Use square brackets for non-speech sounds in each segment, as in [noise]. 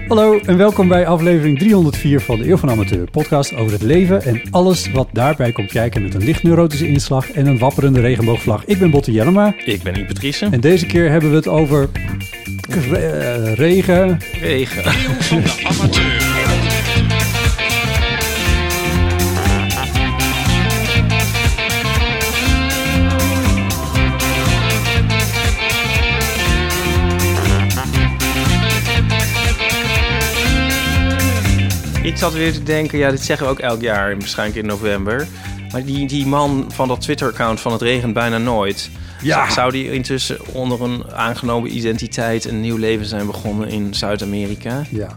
Hallo en welkom bij aflevering 304 van de Eeuw van Amateur. Podcast over het leven en alles wat daarbij komt kijken met een licht neurotische inslag en een wapperende regenboogvlag. Ik ben Botte Jellema Ik ben Patrice. en deze keer hebben we het over eh, regen. Regen. Ik zat weer te denken, ja, dit zeggen we ook elk jaar, waarschijnlijk in november. Maar die, die man van dat Twitter-account van Het Regent Bijna Nooit... Ja. Zou die intussen onder een aangenomen identiteit een nieuw leven zijn begonnen in Zuid-Amerika? Ja,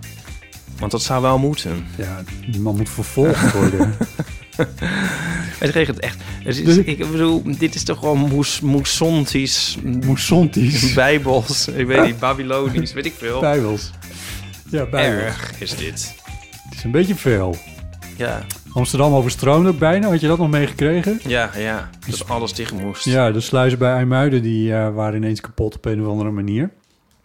Want dat zou wel moeten. ja, die man moet vervolgd worden. [laughs] [laughs] Het regent echt. Het is, Dus- ik bedoel, dit is toch gewoon moes, moesontisch, Moesontisch. bijbels, ik weet niet, [laughs] Babylonisch, weet ik veel. Bijbels. Ja, bijbels. Erg is dit. Een beetje veel. Ja, Amsterdam overstroomde ook bijna. Had je dat nog meegekregen? ja, ja. Dat alles dicht moest. Ja, de sluizen bij IJmuiden die eh, waren ineens kapot op een of andere manier.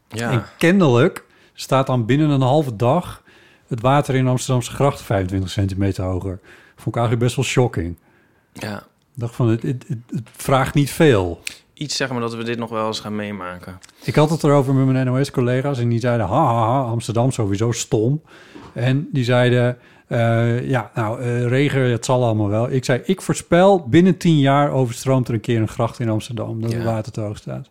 ja. En kennelijk staat dan binnen een halve dag het water in Amsterdamse gracht 25 centimeter hoger. Vond ik eigenlijk best wel shocking. ja. Ik dacht van, het, het, het, het vraagt niet veel. Iets zeggen maar dat we dit nog wel eens gaan meemaken. Ik had het erover met mijn NOS-collega's en die zeiden, ha, ha, ha, Amsterdam sowieso stom. En die zeiden, eh, ja, nou, eh, regen, het zal allemaal wel. Ik zei, ik voorspel, binnen tien jaar overstroomt er een keer een gracht in Amsterdam, dat het Ja. water te hoog staat.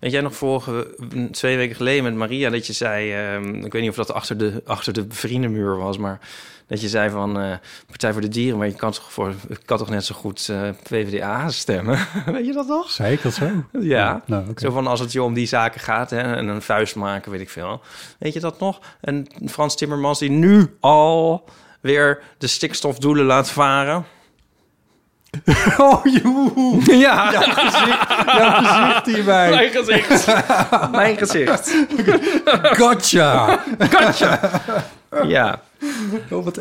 Weet jij nog vorige, twee weken geleden met Maria dat je zei... ehm, ik weet niet of dat achter de, achter de vriendenmuur was, maar... dat je zei van eh, Partij voor de Dieren... maar je kan toch, voor, kan toch net zo goed eh, PvdA stemmen? [laughs] weet je dat nog? Zei ik dat zo? Ja. Nou. Zo van als het je om die zaken gaat hè, en een vuist maken, weet ik veel. Weet je dat nog? En Frans Timmermans die nu al weer de stikstofdoelen laat varen. [laughs] Oh, joe. Ja, Jouw gezicht hierbij. mijn gezicht. [laughs] mijn gezicht. Gotcha. Ja. Oh, wat.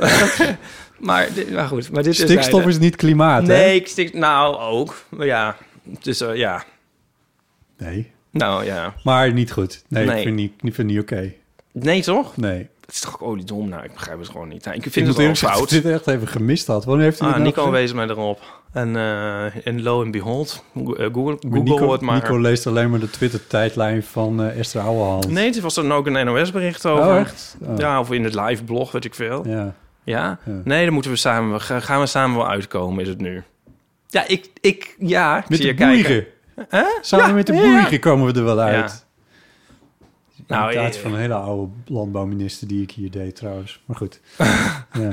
Maar, dit, maar goed, maar dit is Stikstof is niet klimaat, hè? Nee, ik stik... Nou, ook. Maar ja, dus eh, ja. Nee. Nou ja. Maar niet goed. Nee, Nee. ik vind niet, ik vind niet oké. Nee, toch? Nee. Het is toch ook oliedom? Nou, ik begrijp het gewoon niet. Nou, ik Ik vind moet het wel fout. ik dit echt even gemist had. Wanneer heeft hij Ah, nou Nico wees mij erop. En, eh en lo and behold, Google, eh, Google, Maar Google Nico, het maar. Nico leest alleen maar de Twitter-tijdlijn van eh, Esther Ouwehand. Nee, er was dan ook een NOS-bericht over. Oh, echt? Oh. Ja, of in het live blog, weet ik veel. Ja? Ja. Ja. Nee, dan moeten we samen... Gaan we samen wel uitkomen, is het nu. Ja, ik... ik ja, ik Met zie de je kijken. Samen Ja, met de ja. boeigen komen we er wel uit. Nou, Nou, eh, van een hele oude landbouwminister die ik hier deed trouwens. Maar goed. [laughs] ja.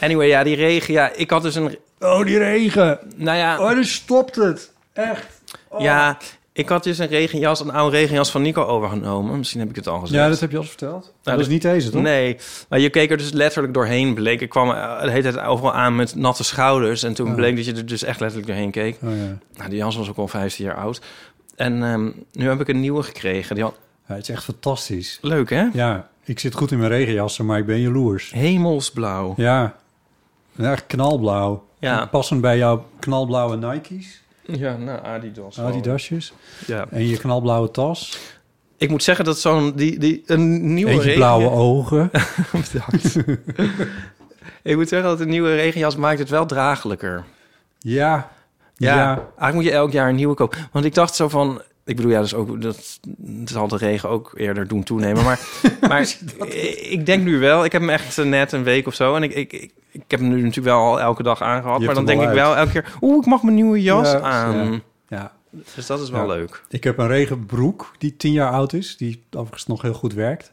Anyway, ja, die regen. Ja, ik had dus een... Oh, die regen. Nou ja... Oh, nu stopt het. Echt. Ja, ik had dus een regenjas, een oude regenjas van Nico overgenomen. Misschien heb ik het al gezegd. Ja, dat heb je al verteld. dat dat- is niet deze, toch? Nee, maar je keek er dus letterlijk doorheen. Bleek, ik kwam eh, de hele tijd overal aan met natte schouders. En toen Oh. bleek dat je er dus echt letterlijk doorheen keek. Oh, ja. Nou, die jas was ook al 15 jaar oud. En ehm, nu heb ik een nieuwe gekregen. Die had... ja, het is echt fantastisch. Leuk, hè? Ja, ik zit goed in mijn regenjassen, maar ik ben jaloers. Hemelsblauw. Ja, ja echt knalblauw. Ja. Passend bij jouw knalblauwe Nike's, Ja, nou, Adidas. Adidasjes. Ja. En je knalblauwe tas. Ik moet zeggen dat zo'n... Die, die, een nieuwe regen- blauwe ogen. Bedankt. [laughs] ik moet zeggen dat een nieuwe regenjas maakt het wel draaglijker. Ja. Ja, Ja. eigenlijk moet je elk jaar een nieuwe kopen. Want ik dacht zo van... ik bedoel, ja, dus ook dat, zal de regen ook eerder doen toenemen. Maar, [laughs] maar ik denk nu wel, ik heb hem echt eh, net een week of zo. En ik, ik, ik, ik heb hem nu natuurlijk wel al elke dag aangehad. Maar dan denk ik wel elke keer, oeh, ik mag mijn nieuwe jas Ja, aan. ja. Ja, Dus dat is wel Ja. leuk. Ik heb een regenbroek die tien jaar oud is, die overigens nog heel goed werkt.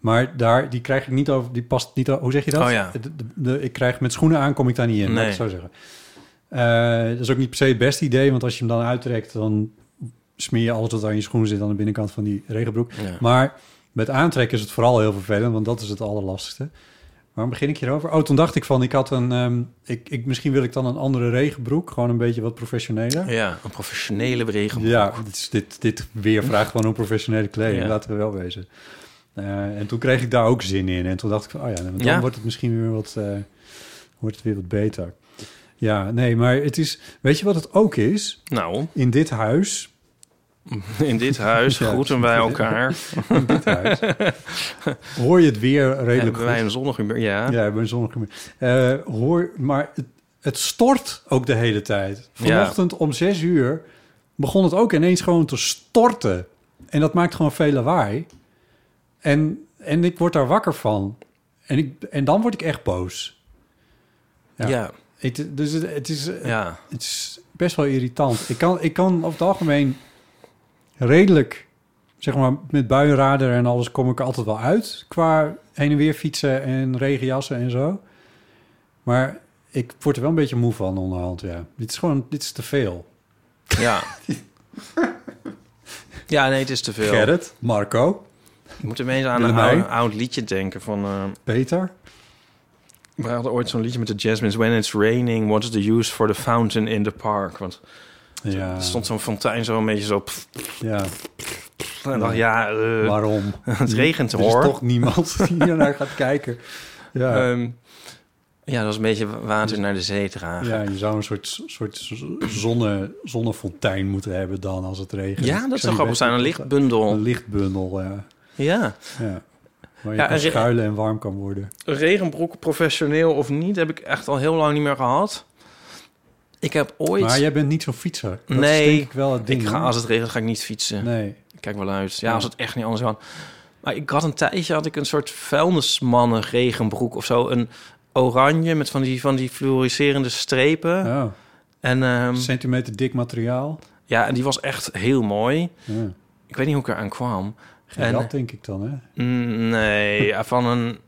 Maar daar, die krijg ik niet over, die past niet over, hoe zeg je dat? Oh ja. De, de- de- ik krijg met schoenen aan, kom ik daar niet in, laat ik Nee. zo zeggen. Eh, dat is ook niet per se het beste idee, want als je hem dan uittrekt, dan smeer je alles wat aan je schoenen zit aan de binnenkant van die regenbroek. Ja. Maar met aantrekken is het vooral heel vervelend, want dat is het allerlastigste. Waarom begin ik hierover? Oh, toen dacht ik van, ik had een, ehm, ik, ik, misschien wil ik dan een andere regenbroek, gewoon een beetje wat professioneler. Ja, een professionele regenboog. Ja, dit, dit, dit weer vraagt gewoon om professionele kleding, Ja. laten we wel wezen. Eh, en toen kreeg ik daar ook zin in. En toen dacht ik van, oh ja, dan Ja. wordt het misschien weer wat, eh, wordt het weer wat beter. Ja, nee, maar het is, weet je wat het ook is? Nou, In dit huis, [laughs] in dit huis Ja. groeten wij elkaar. [laughs] in dit huis, [laughs] hoor je het weer redelijk Hebben wij goed. een zonnig humeur? Ja. Ja, we hebben een zonnige eh Hoor, maar het, het stort ook de hele tijd. Vanochtend om zes uur begon het ook ineens gewoon te storten. En dat maakt gewoon veel lawaai. En, en ik word daar wakker van. En, ik, en dan word ik echt boos. Ja. Ja. Ja. Het, dus het, het is, het is best wel irritant. Ik kan, ik kan over het algemeen redelijk, zeg maar, met buienradar en alles kom ik er altijd wel uit. Qua heen en weer fietsen en regenjassen en zo. Maar ik word er wel een beetje moe van onderhand, ja. Dit is gewoon, dit is te veel. Ja. [laughs] ja, nee, het is te veel. Gerrit, Marco, Ik moet ineens aan een oud liedje denken van... eh, Peter. we hadden ooit zo'n liedje met de Jasmines. When it's raining, what's the use for the fountain in the park? Want Ja, er stond zo'n fontein zo een beetje zo... pff, ja. en ik dacht, ja, eh, waarom? [laughs] het regent Er hoor. is toch niemand die hier naar gaat kijken. Ja. Ehm, ja, dat was een beetje water naar de zee dragen. Ja, je zou een soort, soort zonne, zonnefontein moeten hebben dan als het regent. Ja, dat zou grappig zijn. Een lichtbundel. Een lichtbundel, ja. Ja. ja. Waar je Ja, kan en schuilen en warm kan worden. Regenbroek, professioneel of niet, heb ik echt al heel lang niet meer gehad. Ik heb ooit... Maar jij bent niet zo'n fietser. Dat Nee, is denk ik wel het ding. ik ga, als het regent ga ik niet fietsen. Nee. Ik kijk wel uit. Ja, Ja. als het echt niet anders kan. Maar ik had een tijdje had ik een soort vuilnismannen regenbroek of zo. Een oranje met van die, van die fluoriserende strepen. Oh, En ehm, centimeter dik materiaal. ja, en die was echt heel mooi. Ja. Ik weet niet hoe ik eraan kwam. Geen En- dat denk ik dan, hè? Mm, Nee, [laughs] ja, van een...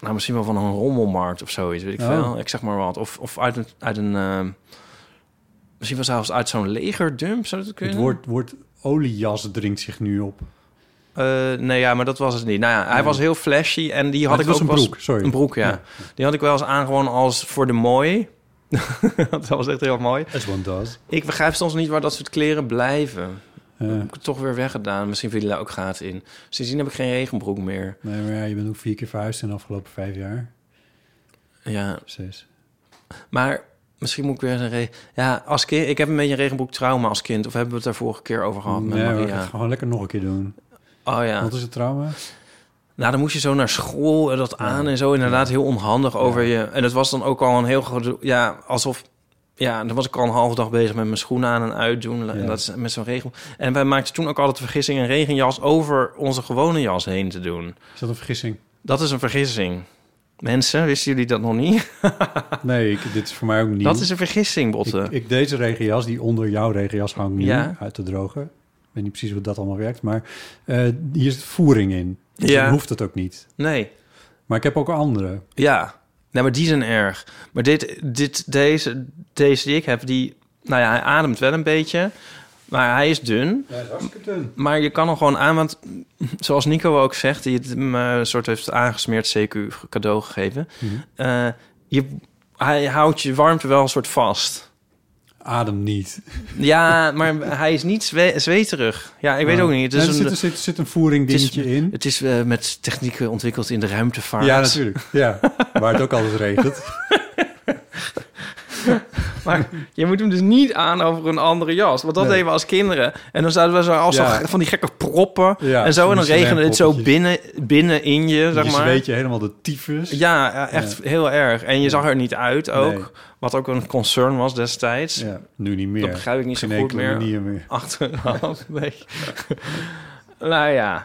Nou, misschien wel van een rommelmarkt of zoiets, weet ik Oh. veel. Ik zeg maar wat. Of, of uit een... Uit een ehm, misschien wel zelfs uit zo'n legerdump, zou dat kunnen? Het woord, woord oliejas dringt zich nu op. Eh, nee, ja, maar dat was het niet. Nou ja, hij Nee. was heel flashy en die had het ik was ook een broek, sorry. Een broek, ja. Ja. Die had ik wel eens aan gewoon als voor de mooi. [laughs] dat was echt heel mooi. As one does. Ik begrijp soms niet waar dat soort kleren blijven. Ja. Heb ik het toch weer weggedaan. Misschien vielen daar ook gaten in. Sindsdien heb ik geen regenbroek meer. Nee, maar ja, je bent ook vier keer verhuisd in de afgelopen vijf jaar. Ja, Zes. maar misschien moet ik weer een Ja, als kind... Ik heb een beetje een regenbroek trauma als kind. Of hebben we het daar vorige keer over gehad met nee, we Maria? gewoon lekker nog een keer doen. Oh ja. Wat is het trauma? Nou, dan moest je zo naar school en dat aan en zo. Inderdaad, heel onhandig over je. En het was dan ook al een heel groot... Ja, alsof... Ja, dan was ik al een halve dag bezig met mijn schoenen aan en uitdoen. En dat is met zo'n regen. En wij maakten toen ook altijd de vergissing... een regenjas over onze gewone jas heen te doen. Is dat een vergissing? Dat is een vergissing. Mensen, wisten jullie dat nog niet? [laughs] Nee, ik, dit is voor mij ook nieuw. Dat is een vergissing, Botte. Ik, ik deze regenjas, die onder jouw regenjas hangt nu, Ja. uit te drogen. Ik weet niet precies hoe dat allemaal werkt, maar eh, hier zit voering in. Dus Ja. hoeft het ook niet. Nee. Maar ik heb ook andere. Ja, nee, maar die zijn erg. Maar dit, dit, deze, deze die ik heb, die... Nou ja, hij ademt wel een beetje. Maar hij is dun. Ja, hartstikke dun. Maar je kan hem gewoon aan, want zoals Nico ook zegt... die het hem eh, een soort heeft aangesmeerd, CQ cadeau gegeven... Mhm. eh, je, hij houdt je warmte wel een soort vast. Adem niet. Ja, maar hij is niet zwe zweterig. Ja, ik weet Oh. ook niet. Het Nee, is er een, zit, er zit, een voering dingetje in. het is eh, met technieken ontwikkeld in de ruimtevaart. Ja, natuurlijk. Ja, waar het ook altijd regent. [laughs] [laughs] Maar je moet hem dus niet aan over een andere jas. Want dat Nee. deden we als kinderen. En dan zouden we zo als Ja. zo van die gekke proppen. Ja, en zo. En dan regende het zo binnen, binnen in je, zeg je maar. weet je helemaal de tyfus. Ja, ja, echt heel erg. En je zag er niet uit ook. Nee. Wat ook een concern was destijds. Ja, nu niet meer. Dat begrijp ik niet zo goed meer. meer. Achteraf. [laughs] Nee. [laughs] nou ja.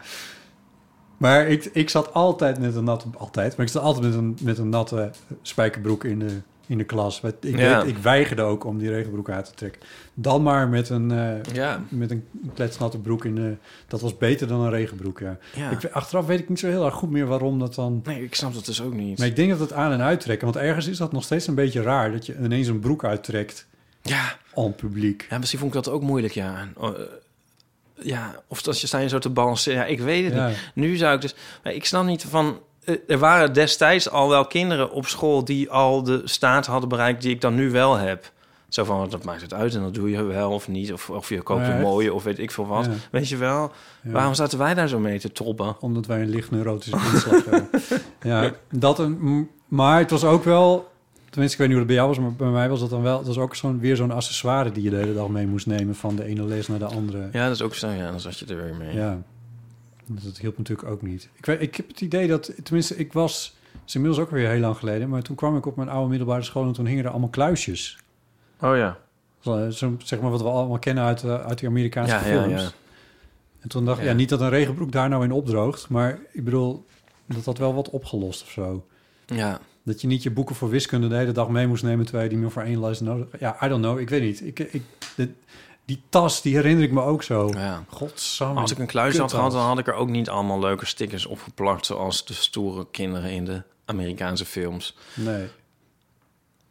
Maar ik, ik zat altijd met een natte... Altijd, maar ik zat altijd met een, met een natte spijkerbroek in de, in de klas. Ik, Ja. weet, ik weigerde ook om die regenbroek uit te trekken. Dan maar met een, eh, Ja. met een kletsnatte broek in de... Dat was beter dan een regenbroek, ja. ja. Ik, achteraf weet ik niet zo heel erg goed meer waarom dat dan... Nee, ik snap dat dus ook niet. Maar ik denk dat het aan- en uittrekken... Want ergens is dat nog steeds een beetje raar... dat je ineens een broek uittrekt Ja. aan publiek. ja, misschien vond ik dat ook moeilijk, ja. Oh, eh, ja, of als je sta je zo te balanceren. Ja, ik weet het Ja. niet. Nu zou ik dus... Maar ik snap niet van... eh, Er waren destijds al wel kinderen op school... die al de staat hadden bereikt die ik dan nu wel heb. Zo van, dat maakt het uit en dat doe je wel of niet. Of, of je koopt een mooie of weet ik veel wat. Ja. Weet je wel? Ja. Waarom zaten wij daar zo mee te tobben? Omdat wij een licht neurotische inslag hebben. [laughs] Ja, dat een, maar het was ook wel... Tenminste, ik weet niet hoe het bij jou was, maar bij mij was dat dan wel... Het was ook zo'n, weer zo'n accessoire die je de hele dag mee moest nemen... van de ene les naar de andere. Ja, dat is ook zo. Ja, dan zat je er weer mee. Ja. Dat hielp natuurlijk ook niet. Ik, weet, ik heb het idee dat... Tenminste, ik was... Het is inmiddels ook weer heel lang geleden... maar toen kwam ik op mijn oude middelbare school... en toen hingen er allemaal kluisjes. Oh ja. Zo, zeg maar wat we allemaal kennen uit, eh, uit die Amerikaanse Ja, ja, films. ja. En toen dacht ik, Ja. ja, niet dat een regenbroek daar nou in opdroogt... maar ik bedoel, dat had wel wat opgelost of zo. Ja. Dat je niet je boeken voor wiskunde de hele dag mee moest nemen... terwijl je die meer voor één les nodig Ja, I don't know, ik weet niet. Ik, ik, dit- die tas, die herinner ik me ook zo. ja. Godsamme. Als ik een kluis had gehad, dan had ik er ook niet allemaal leuke stickers opgeplakt... zoals de stoere kinderen in de Amerikaanse films. Nee.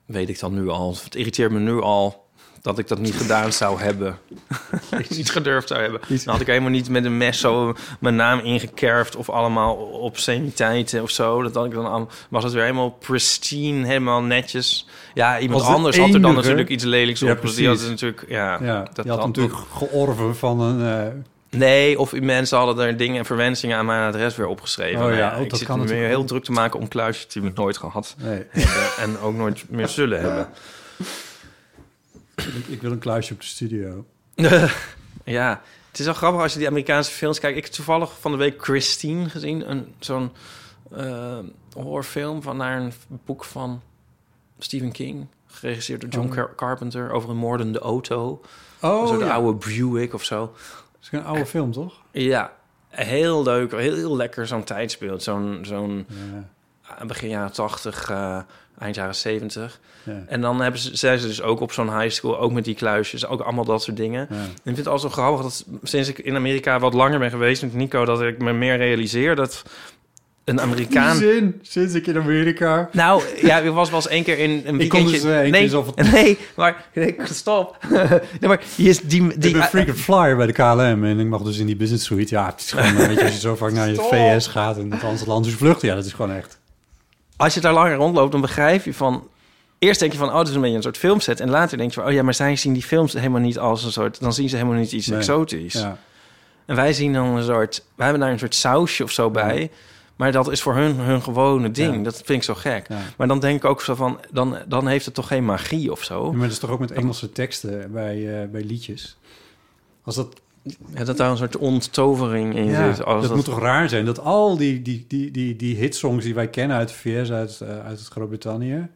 Weet ik dan nu al. Het irriteert me nu al dat ik dat niet gedaan zou hebben. [laughs] niet gedurfd zou hebben. Dan had ik helemaal niet met een mes zo mijn naam ingekerfd... of allemaal obsceniteiten of zo. Dat had ik dan al, was het weer helemaal pristine, helemaal netjes. Ja, iemand anders had er dan natuurlijk iets lelijks Ja, op. Die had natuurlijk... Ja, Ja, dat had had- natuurlijk georven van een... eh, Nee, of mensen hadden er dingen en verwensingen aan mijn adres weer opgeschreven. Oh ja, oh, ik dat zit kan weer heel druk te maken om kluisjes die we nooit gehad nee, hebben en ook nooit meer zullen hebben. ik, ik wil een kluisje op de studio. [laughs] ja, het is wel grappig als je die Amerikaanse films kijkt. Ik heb toevallig van de week Christine gezien, een zo'n eh, horrorfilm van naar een boek van Stephen King, geregisseerd door John Oh. Car- Carpenter over een moordende auto, Oh, soort ja. oude Buick of zo. Dat is een oude film, toch? Ja, heel leuk, heel, heel lekker zo'n tijdsbeeld, zo'n zo'n Ja, begin jaren 80, eh, eind jaren 70. ja, En dan hebben ze, zijn ze dus ook op zo'n high school, ook met die kluisjes, ook allemaal dat soort dingen. En ik vind het al zo grappig dat sinds ik in Amerika wat langer ben geweest met Nico, dat ik me meer realiseer dat een Amerikaan. Zin, sinds ik in Amerika... Nou, ja, ik was wel eens één keer in een [laughs] Ik kom weekendje... dus, eh, één nee, keer nee, maar nee, stop. [laughs] nee, maar die is die, ik die ben frequent flyer bij de KLM en ik mag dus in die business suite. Ja, het is gewoon, eh, weet je, als je zo vaak naar je Stop. VS gaat en het andere land dus vluchten, ja, dat is gewoon echt. als je daar langer rondloopt, dan begrijp je van. Eerst denk je van, oh, het is een beetje een soort filmset. En later denk je van, oh ja, maar zij zien die films helemaal niet als een soort... Dan zien ze helemaal niet iets Nee. exotisch. Ja, En wij zien dan een soort... Wij hebben daar een soort sausje of zo bij. Maar dat is voor hun hun gewone ding. Ja. Dat vind ik zo gek. ja. Maar dan denk ik ook zo van... Dan, dan heeft het toch geen magie of zo? Maar dat is toch ook met Engelse teksten bij, eh, bij liedjes? Als dat, Ja, dat daar een soort onttovering in ja, zit. Als dat, moet toch raar zijn? Dat al die, die, die, die, die hitsongs die wij kennen uit de VS, uit, eh, uit Groot-Brittannië...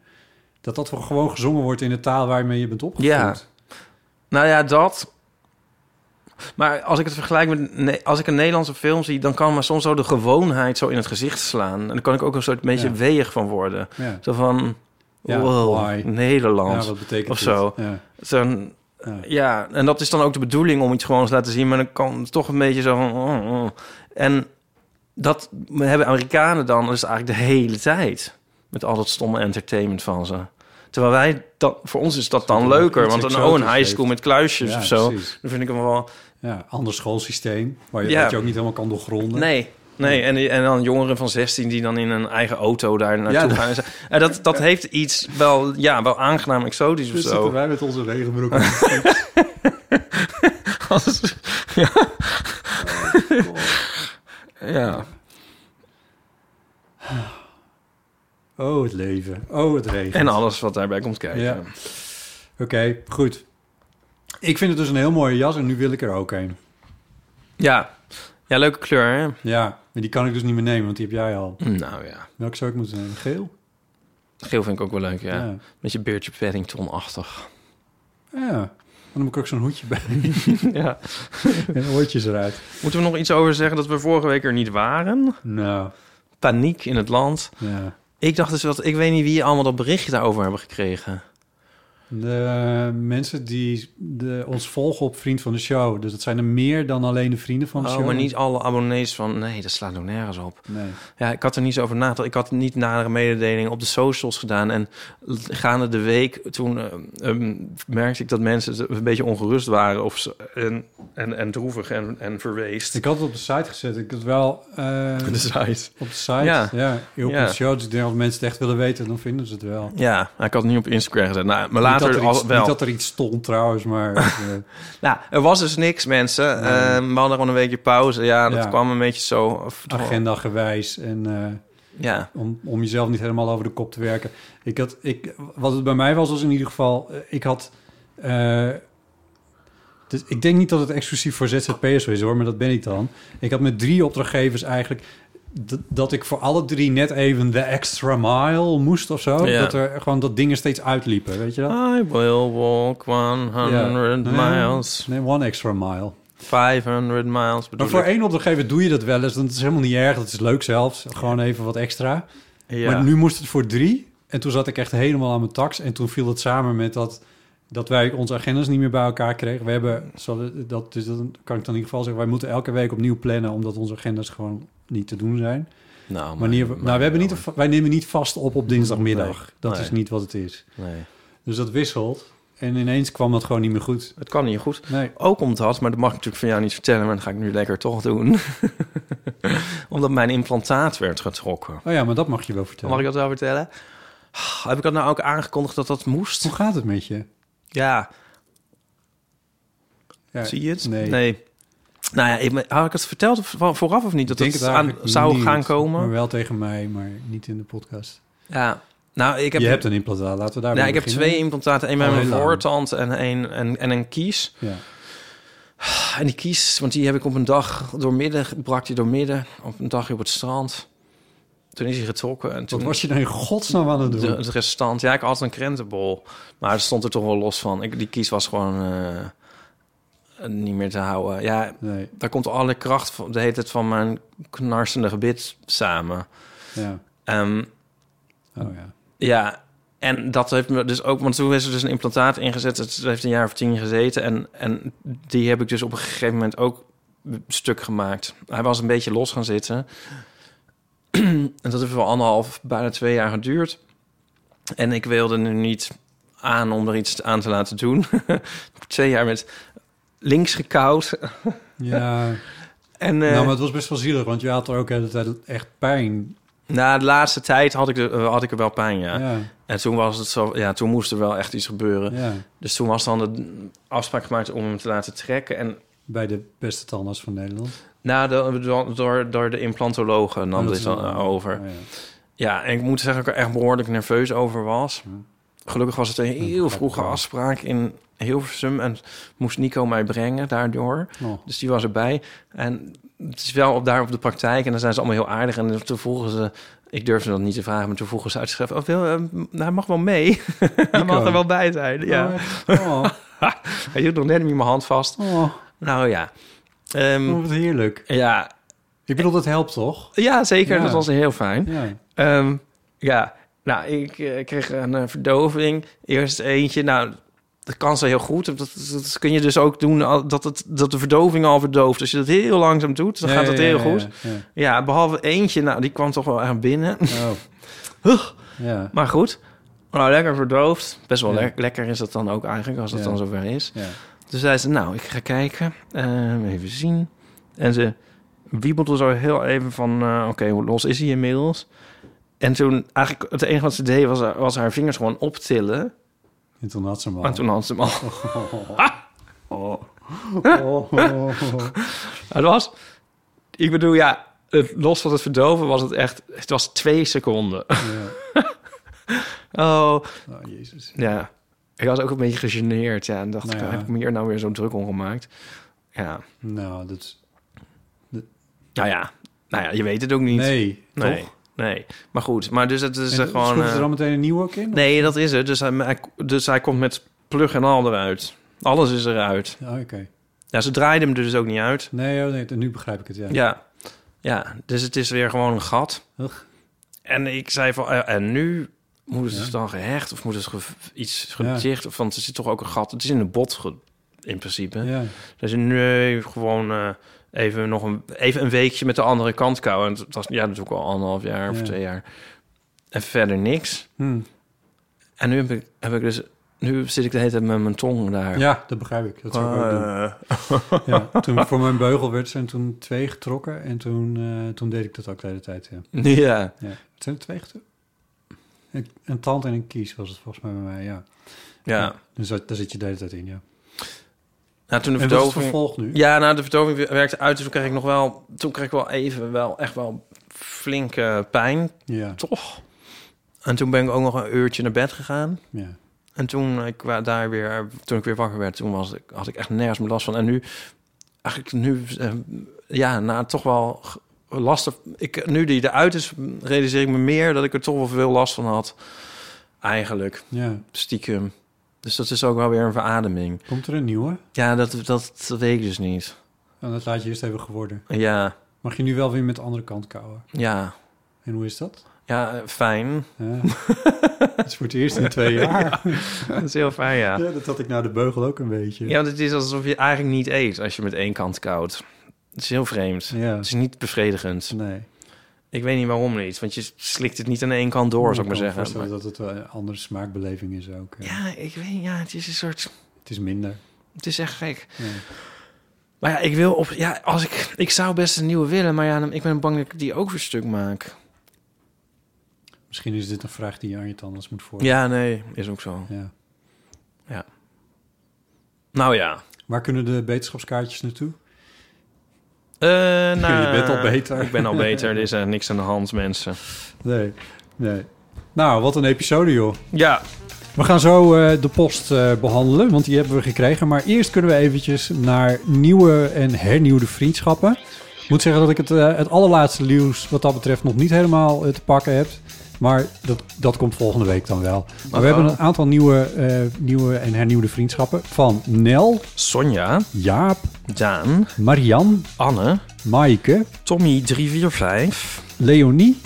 dat dat gewoon gezongen wordt in de taal waarmee je bent opgevoed. Ja. Nou ja, dat... Maar als ik het vergelijk met... Als ik een Nederlandse film zie... dan kan me soms zo de gewoonheid zo in het gezicht slaan. En dan kan ik ook een soort beetje Ja. weeg van worden. Ja. Zo van... Wow, why? Nederland. Ja, wat betekent of zo. Ja. Zo'n, Ja. ja, en dat is dan ook de bedoeling om iets gewoon eens laten zien, maar dan kan het toch een beetje zo van. oh, oh. En dat hebben Amerikanen dan dus eigenlijk de hele tijd met al dat stomme entertainment van ze. Terwijl wij dat voor ons is dat dan leuker, want een, oh, een high school heeft. met kluisjes Ja, of zo, precies. dan vind ik hem wel. Ja, ander schoolsysteem, waar je, Ja. wat je ook niet helemaal kan doorgronden. Nee. Nee, en, en dan jongeren van 16 die dan in een eigen auto daar naartoe Ja, gaan. En. En dat, dat heeft iets wel, ja, wel aangenaam exotisch of Dus zitten zo. wij met onze regenbroek. [laughs] [laughs] Als- ja. ja. Oh, het leven. Oh, het regen. En alles wat daarbij komt kijken. Ja. Oké, goed. Ik vind het dus een heel mooie jas en nu wil ik er ook een. Ja. ja, leuke kleur, hè? Ja, maar die kan ik dus niet meer nemen, want die heb jij al. Nou ja. Welke zou ik moeten nemen? Geel? Geel vind ik ook wel leuk, ja. Ja. Beetje Beertje Paddington-achtig. Ja, dan moet ik ook zo'n hoedje bij. [laughs] ja. [laughs] en oortjes eruit. Moeten we nog iets over zeggen dat we vorige week er niet waren? Nou, Paniek in het land. ja. Ik dacht dus dat... Ik weet niet wie allemaal dat berichtje daarover hebben gekregen. De mensen die de, ons volgen op Vriend van de Show. Dus dat zijn er meer dan alleen de vrienden van de Oh, show. maar niet alle abonnees van... Nee, dat slaat ook nergens op. Nee. Ja, ik had er niet zo over nagedacht. Ik had niet nadere mededeling op de socials gedaan. En gaande de week, toen eh, ehm, merkte ik dat mensen een beetje ongerust waren. Of ze, en, en, en droevig en, en verweest. Ik had het op de site gezet. Ik had wel eh, [laughs] de site. op de site. Ja. Ja, ja op Ja. de show. Dus ik denk als mensen het echt willen weten, dan vinden ze het wel. Ja, ik had het niet op Instagram gezet. Nou, maar niet, later dat er iets, wel. niet dat er iets stond trouwens, maar... [laughs] eh, Nou, er was dus niks, mensen. Nee. Ehm, we hadden gewoon een weekje pauze. Ja, dat Ja. kwam een beetje zo. of- agenda gewijs en eh, Ja, om, om jezelf niet helemaal over de kop te werken. Ik had, ik, wat het bij mij was, was in ieder geval, eh, ik had, eh, dus ik denk niet dat het exclusief voor ZZP'ers is hoor, maar dat ben ik dan. Ik had met drie opdrachtgevers eigenlijk dat ik voor alle drie net even de extra mile moest of zo. Ja. Dat er gewoon dat dingen steeds uitliepen, weet je dat? I will walk 100 Ja. miles. Nee, one extra mile. 500 miles. Bedoel Maar voor ik. één opdrachtgever doe je dat wel eens. Dan is het helemaal niet erg. Dat is leuk zelfs. Gewoon even wat extra. Ja. Maar nu moest het voor drie. En toen zat ik echt helemaal aan mijn tax. En toen viel het samen met dat, dat wij onze agendas niet meer bij elkaar kregen. We hebben, dat, dus dat kan ik dan in ieder geval zeggen, wij moeten elke week opnieuw plannen, omdat onze agendas gewoon niet te doen zijn. nou, Wanneer we, maar- nou, we hebben niet, maar- wij nemen niet vast op op dinsdagmiddag. Nee, dat nee. is niet wat het is. Nee, Dus dat wisselt. En ineens kwam dat gewoon niet meer goed. het kan niet goed. Nee. Ook omdat, maar dat mag ik natuurlijk van jou niet vertellen, maar dat ga ik nu lekker toch doen. [laughs] omdat mijn implantaat werd getrokken. Oh ja, maar dat mag je wel vertellen. Mag ik dat wel vertellen? Heb ik dat nou ook aangekondigd dat dat moest? Hoe gaat het met je? Ja, Ja, zie je het? Nee. Nou ja, ik, had ik het verteld vo- vooraf of niet? Dat Ik het denk aan, zou niet, gaan komen? Maar wel tegen mij, maar niet in de podcast. Ja, nou, ik heb, je hebt een implantaat, laten we daar nou, ik heb twee implantaten. één bij Al mijn voortand en, een, en, en een kies. Ja. En die kies, want die heb ik op een dag doormidden, brak die doormidden. Op een dagje op het strand. Toen is hij getrokken. En toen Wat was je nou in godsnaam aan het doen? de, het restant. Ja, ik had een krentenbol. Maar het stond er toch wel los van. Ik, die kies was gewoon eh, niet meer te houden. Ja, Nee, daar komt alle kracht van, de hele tijd van mijn knarsende gebit samen. ja. Ehm, Oh ja. ja, en dat heeft me dus ook... Want toen is er dus een implantaat ingezet. Het heeft een jaar of tien gezeten. En, en die heb ik dus op een gegeven moment ook stuk gemaakt. Hij was een beetje los gaan zitten. [clears throat] en dat heeft wel anderhalf, bijna twee jaar geduurd. En ik wilde nu niet aan om er iets aan te laten doen. [laughs] Twee jaar met links gekoud. Ja, [laughs] En eh, nou, maar het was best wel zielig, want je had er ook de hele tijd echt pijn. na de laatste tijd had ik, er, eh, had ik er wel pijn, ja. Ja, En toen was het zo, ja, toen moest er wel echt iets gebeuren. ja. Dus toen was dan de afspraak gemaakt om hem te laten trekken. En Bij de beste tandarts van Nederland. na de, door- door, de implantologen nam Oh, dit dan wel- over. Oh, ja. Ja, en ik moet zeggen dat ik er echt behoorlijk nerveus over was. Gelukkig was het een heel vroege afspraak in Hilversum. En moest Nico mij brengen daardoor. Oh. Dus die was erbij. En het is wel op, daar op de praktijk. En dan zijn ze allemaal heel aardig. En toen vroegen ze... Ik durfde dat niet te vragen, maar toen vroegen ze uitgeschreven... Oh, wil, eh, nou, hij mag wel mee. [laughs] hij mag er wel bij zijn. Ja. Oh? Oh, [laughs] Hij hield nog net niet mijn hand vast. oh, Nou ja. Ehm, oh, wat heerlijk. ja. Ik bedoel, dat helpt toch? ja, zeker. Ja. Dat was heel fijn. Ja. Ehm, ja, nou, ik eh, kreeg een eh, verdoving. Eerst eentje. Nou, dat kan zo heel goed. Dat, dat kun je dus ook doen dat, het, dat de verdoving al verdooft. Als je dat heel langzaam doet, dan Ja, gaat dat ja, heel goed. Ja, behalve eentje. Nou, die kwam toch wel echt binnen. Oh. [laughs] Ja. Maar goed. Nou, lekker verdoofd. Best wel lekker is dat dan ook eigenlijk, als het Ja. dan zover is. Dus zei ze, nou, ik ga kijken. Ehm, even zien. En ze wiebelde zo heel even van... eh, Oké, hoe los is hij inmiddels? En toen, eigenlijk, het enige wat ze deed... was, was haar vingers gewoon optillen. En toen had ze hem al. En toen had ze hem al... Oh. [laughs] Oh, oh, oh. Het was... Ik bedoel, ja... Het, los van het verdoven was het echt... Het was twee seconden. Ja. [laughs] Oh, Oh, jezus. ja. Ik was ook een beetje gegeneerd, ja. En dacht, Nou ja. heb ik me hier nou weer zo druk om gemaakt? Ja, Nou, dat is... nou ja. Nou ja, je weet het ook niet. Nee, nee. toch? Nee. Maar goed, maar dus het is En eh, gewoon... ze eh, er dan meteen een nieuwe ook in? nee, dat is het. Dus hij, dus hij komt met plug en al eruit. Alles is eruit. Ja, Oké. Ja, ze draaiden hem dus ook niet uit. Nee, oh, nee, nu begrijp ik het, ja. Ja, ja. Dus het is weer gewoon een gat. Ugh. En ik zei van, eh, en nu moet het Ja. dan gehecht of moet het ge- iets gedicht? Of want er zit toch ook een gat. Het is in de bot ge- in principe. Ja. Dus nu gewoon eh, even nog een, even een weekje met de andere kant kouwen. En het was ja, ook al anderhalf jaar of twee jaar. En verder niks. Hm. En nu heb ik, heb ik dus, nu zit ik de hele tijd met mijn tong daar. ja, dat begrijp ik. Dat zou ik ook doen. Eh, Ja, toen voor mijn beugel werd zijn toen twee getrokken en toen, eh, toen deed ik dat ook de hele tijd. Ja. [laughs] ja. Ja. Het zijn er twee getrokken. Een, een tand en een kies was het volgens mij bij mij, ja. ja. Dus dat, daar zit je de hele tijd in, ja. Nou, toen de verdoving... nu? Ja, nou, de verdoving werkte uit. Dus toen kreeg ik nog wel... Toen kreeg ik wel even wel echt wel flinke pijn, Ja, toch? En toen ben ik ook nog een uurtje naar bed gegaan. ja. En toen ik daar weer, toen ik weer wakker werd, toen was ik, had ik echt nergens meer last van. En nu, eigenlijk nu, eh, ja, na toch wel lastig. Ik, nu die eruit is, realiseer ik me meer dat ik er toch wel veel last van had. Eigenlijk, ja. stiekem. Dus dat is ook wel weer een verademing. Komt er een nieuwe? Ja, dat, dat, dat weet ik dus niet. En dat laat je eerst even geworden. Ja, Mag je nu wel weer met de andere kant kouwen? ja, En hoe is dat? ja, fijn. Ja. [laughs] dat is voor het eerst in twee jaar. Dat is heel fijn, ja. Ja, dat had ik nou de beugel ook een beetje. Ja, want het is alsof je eigenlijk niet eet als je met één kant koudt. Het is heel vreemd. Ja. Het is niet bevredigend. Nee. Ik weet niet waarom niet, want je slikt het niet aan één kant door, zou ik maar zeggen. Maar- dat het wel een andere smaakbeleving is ook. ja. ja, ik weet, ja, het is een soort, Het is minder. het is echt gek. Ja. Maar ja, ik wil op, ja, als ik, ik zou best een nieuwe willen, maar ja, ik ben bang dat ik die ook weer stuk maak. Misschien is dit een vraag die je aan je tandarts moet voorleggen. Ja, nee, is ook zo. Ja. Nou ja. Waar kunnen de beterschapskaartjes naartoe? Eh, [laughs] nou, Je bent al beter. Ik ben al beter, er is niks aan de hand, mensen. Nee, nee. Nou, wat een episode, joh. Ja, We gaan zo eh, de post eh, behandelen, want die hebben we gekregen. Maar eerst kunnen we eventjes naar nieuwe en hernieuwde vriendschappen. Ik moet zeggen dat ik het, het allerlaatste nieuws wat dat betreft nog niet helemaal te pakken heb. Maar dat, dat komt volgende week dan wel. Maar we hebben een aantal nieuwe, eh, nieuwe en hernieuwde vriendschappen. Van Nel, Sonja, Jaap, Daan, Marian, Anne, Maaike, Tommy345 Leonie.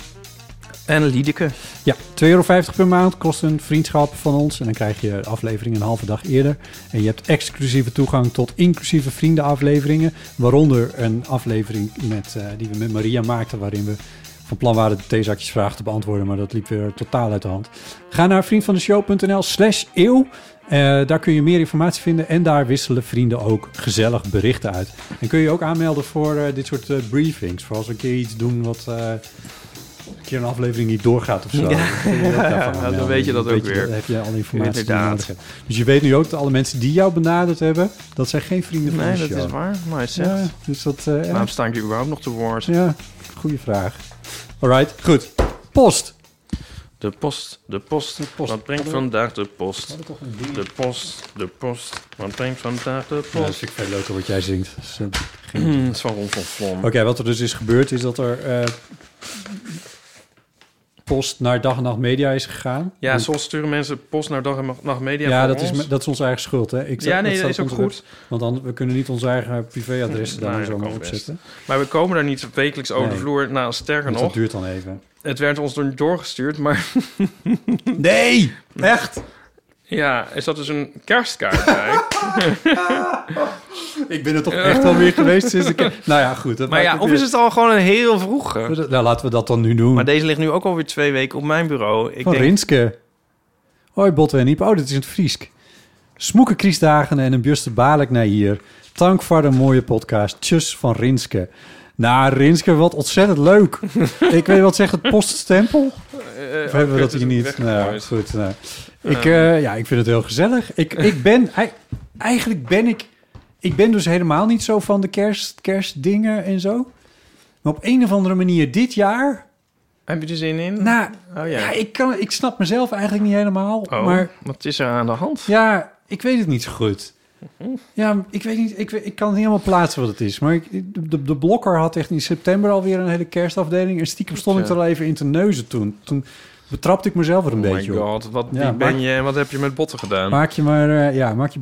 en Liedeke. Ja, 2,50 euro per maand kost een vriendschap van ons. En dan krijg je aflevering een halve dag eerder. En je hebt exclusieve toegang tot inclusieve vriendenafleveringen. Waaronder een aflevering met, eh, die we met Maria maakten... waarin we van plan waren de theezakjesvraag te beantwoorden... maar dat liep weer totaal uit de hand. Ga naar vriendvandeshow.nl slash eeuw. Eh, daar kun je meer informatie vinden en daar wisselen vrienden ook gezellig berichten uit. En kun je ook aanmelden voor eh, dit soort eh, briefings. Voor als we een keer iets doen wat... een keer een aflevering niet doorgaat of zo. Ja. Dan [laughs] weet je dat ook weet weer. Dan heb je alle informatie die je Inderdaad. Dus je weet nu ook dat alle mensen die jou benaderd hebben... dat zijn geen vrienden van Nee, de dat show. is waar. Maar het zegt. Ja, dus dat... Waarom sta ik hier überhaupt nog te woord? ja, goede vraag. Alright, goed. Post. De post, de post. post. Wat brengt vandaag de post? De post, de post. Wat brengt vandaag de Ja, dat post? vind ik veel leuker wat jij zingt. Dus, eh, geen- Hmm, [clears throat] Het is van Ron van. Oké, wat er dus is gebeurd is dat er... eh, post naar Dag en Nacht Media is gegaan. Ja, soms sturen mensen post naar Dag en Nacht Media ja, dat is, ons. dat is onze eigen schuld, hè? Ik, Ja, nee, dat staat is ook goed. web- Want dan, we kunnen niet onze eigen privéadressen [laughs] daar en zo dat maar opzetten. Maar we komen daar niet wekelijks over de vloer. Nou, sterker Dus nog, dat duurt dan even. het werd ons door doorgestuurd. Maar Nee! [laughs] Echt? Ja, er zat dus een kerstkaart bij. [laughs] Ik ben er toch echt wel weer geweest sinds de ke- Nou ja, goed. dat maar ja, of weer- is het al gewoon een heel vroege? Nou, laten we dat dan nu doen. Maar deze ligt nu ook alweer twee weken op mijn bureau. Ik Van denk, Rinske. Hoi Botte en Iep. Oh, dit is in het Friesk. Smoeken Kriesdagen en een bjuste baarlijk naar hier. Dank voor de mooie podcast. Tjus van Rinske. Nou, Rinske, wat ontzettend leuk. [laughs] ik weet wat zegt het poststempel? eh, Of hebben we dat hier niet? Nou, goed. Nou. Ik, eh, ja, ik vind het heel gezellig. Ik, [laughs] ik ben... ei- Eigenlijk ben ik... Ik ben dus helemaal niet zo van de kerst, kerstdingen en zo. Maar op een of andere manier dit jaar... Heb je er zin in? Nou, oh ja, ja. ik, kan, ik snap mezelf eigenlijk niet helemaal. Oh, Maar wat is er aan de hand? ja, ik weet het niet zo goed. Ja, ik weet niet, ik, ik kan het niet helemaal plaatsen wat het is. Maar ik, de, de blokker had echt in september alweer een hele kerstafdeling. En stiekem stond ik er al even in te neuzen toen. Toen betrapte ik mezelf er een oh beetje my op. god, wat, Ja, wie ben maak- je en wat heb je met botten gedaan? Maak je maar, eh, ja, maak je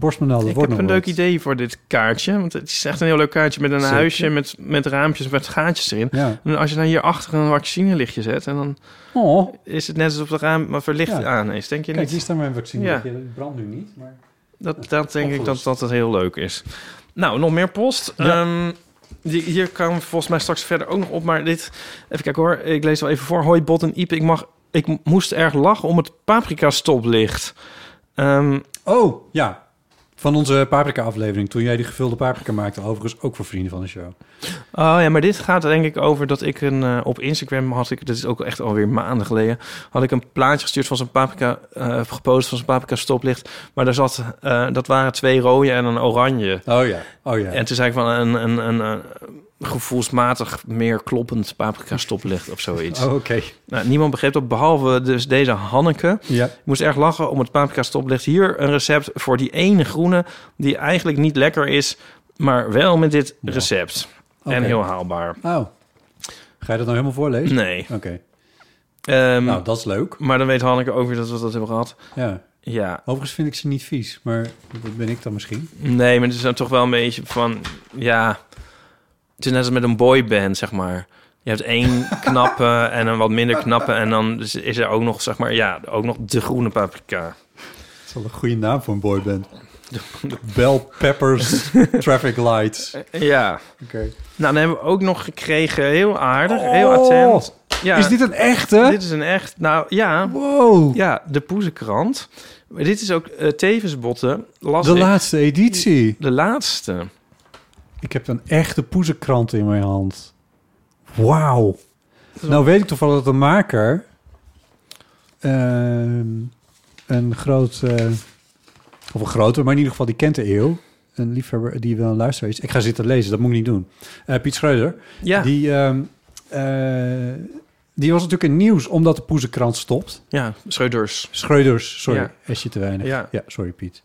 ik wordt heb een leuk idee voor dit kaartje. Want het is echt een heel leuk kaartje met een Zeker. huisje met, met raampjes met gaatjes erin. Ja. En als je dan hier achter een vaccinelichtje zet... en dan Oh, is het net alsof het raam maar verlicht Ja. aan is. Denk je kijk, niet? hier staat mijn vaccin. Ja. Ja. Het brandt nu niet, maar... Dat, dat denk ik dat, dat het heel leuk is. Nou, nog meer post. Ja. Ehm, hier kan volgens mij straks verder ook nog op. Maar dit, even kijken hoor. Ik lees wel even voor. Hoi Bot en Ipe. Ik, mag, ik moest erg lachen om het paprika stoplicht. Ehm, Oh, ja. Van onze paprika-aflevering, toen jij die gevulde paprika maakte. Overigens ook voor vrienden van de show. Oh ja, maar dit gaat denk ik over dat ik een eh, op Instagram had ik, dat is ook echt alweer maanden geleden, had ik een plaatje gestuurd van zo'n paprika, eh, gepost van zo'n paprika stoplicht, maar daar zat, eh, dat waren twee rode en een oranje. Oh ja, oh ja. En toen zei ik van een, een, een, een gevoelsmatig meer kloppend paprika [laughs] stoplicht of zoiets. Oh, oké. Nou, niemand begreep dat, behalve dus deze Hanneke. Ja. Ik moest erg lachen om het paprika stoplicht. Hier een recept voor die ene groene die eigenlijk niet lekker is, maar wel met dit Ja. recept. En heel haalbaar. Oh. Ga je dat nou helemaal voorlezen? Nee. Oké. Ehm, Nou, dat is leuk. Maar dan weet Hanneke ook weer dat we dat hebben gehad. Ja. Ja. Overigens vind ik ze niet vies, maar dat ben ik dan misschien. Nee, maar het is dan toch wel een beetje van... Ja, het is net als met een boyband, zeg maar. Je hebt één [laughs] knappe en een wat minder knappe... en dan is- er ook nog, zeg maar... Ja, ook nog de groene paprika. Dat is wel een goede naam voor een boyband. [laughs] Bell Peppers Traffic Lights. [laughs] Ja. Oké. Nou, dan hebben we ook nog gekregen, heel aardig, heel Oh. attent. Ja, Is dit een echte? dit is een echt... Nou, ja, Wow. ja de Poezenkrant. Maar dit is ook uh, tevens botten. De ik. laatste editie. De laatste. Ik heb een echte poezenkrant in mijn hand. Wauw. Nou weet ik toevallig dat de maker... ehm, een groot... eh, of een grote, maar in ieder geval die kent de eeuw. Een liefhebber die wel een luisteraar is. Ik ga zitten lezen, dat moet ik niet doen. Eh, Piet Schreuder. Ja, Die, ehm, eh, die was natuurlijk in nieuws omdat de poezenkrant stopt. ja Schreuders. Schreuders, sorry, Ja. Esje te weinig. Ja. Ja, sorry Piet.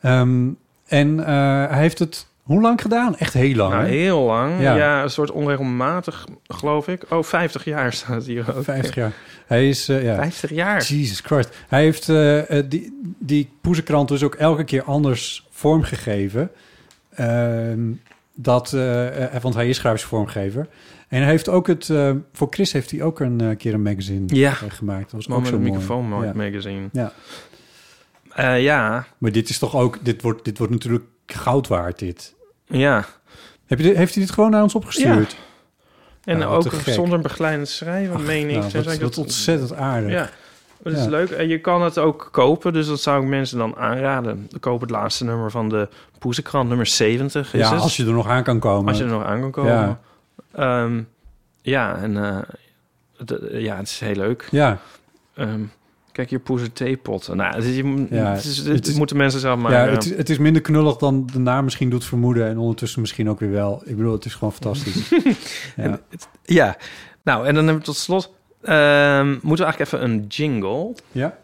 Ehm, en hij heeft het hoe lang gedaan? Echt heel lang, Nou, heel lang. Ja. Ja. een soort onregelmatig, geloof ik. Oh, 50 jaar staat hier ook. 50 jaar. Hij is, eh, ja. 50 jaar. Jesus Christ. Hij heeft eh, eh, die, die poezenkrant dus ook elke keer anders vormgegeven. Ehm, dat, want hij is grafisch vormgever. En hij heeft ook het... voor Chris heeft hij ook een keer een magazine Ja. gemaakt. Dat was ook zo mooi. microfoon Ja. magazine. Ja. Ja, Maar dit is toch ook... Dit wordt, dit wordt natuurlijk goud waard, dit. Ja. Heb je dit, heeft hij dit gewoon naar ons opgestuurd? En Nou, ook zonder begeleidend schrijven, Ach, meen ik. nou, wat dat- ontzettend aardig. Ja, dat is Ja. leuk. En je kan het ook kopen, dus dat zou ik mensen dan aanraden. Koop het laatste nummer van de Poezenkrant, nummer 70 is Ja, het. als je er nog aan kan komen. Als je er nog aan kan komen. Ja. Ja, ja en eh, de- ja, het is heel leuk. Ja, Ehm, kijk hier, poezen theepotten. Nou, het, is- je, Ja, het, is, het, het is- moeten mensen zelf maar... ja het, is- het is minder knullig dan de naam misschien doet vermoeden. En ondertussen misschien ook weer wel. Ik bedoel, het is gewoon fantastisch. [laughs] ja. Ja, nou, en dan hebben we tot slot... ehm, moeten we eigenlijk even een jingle... ja?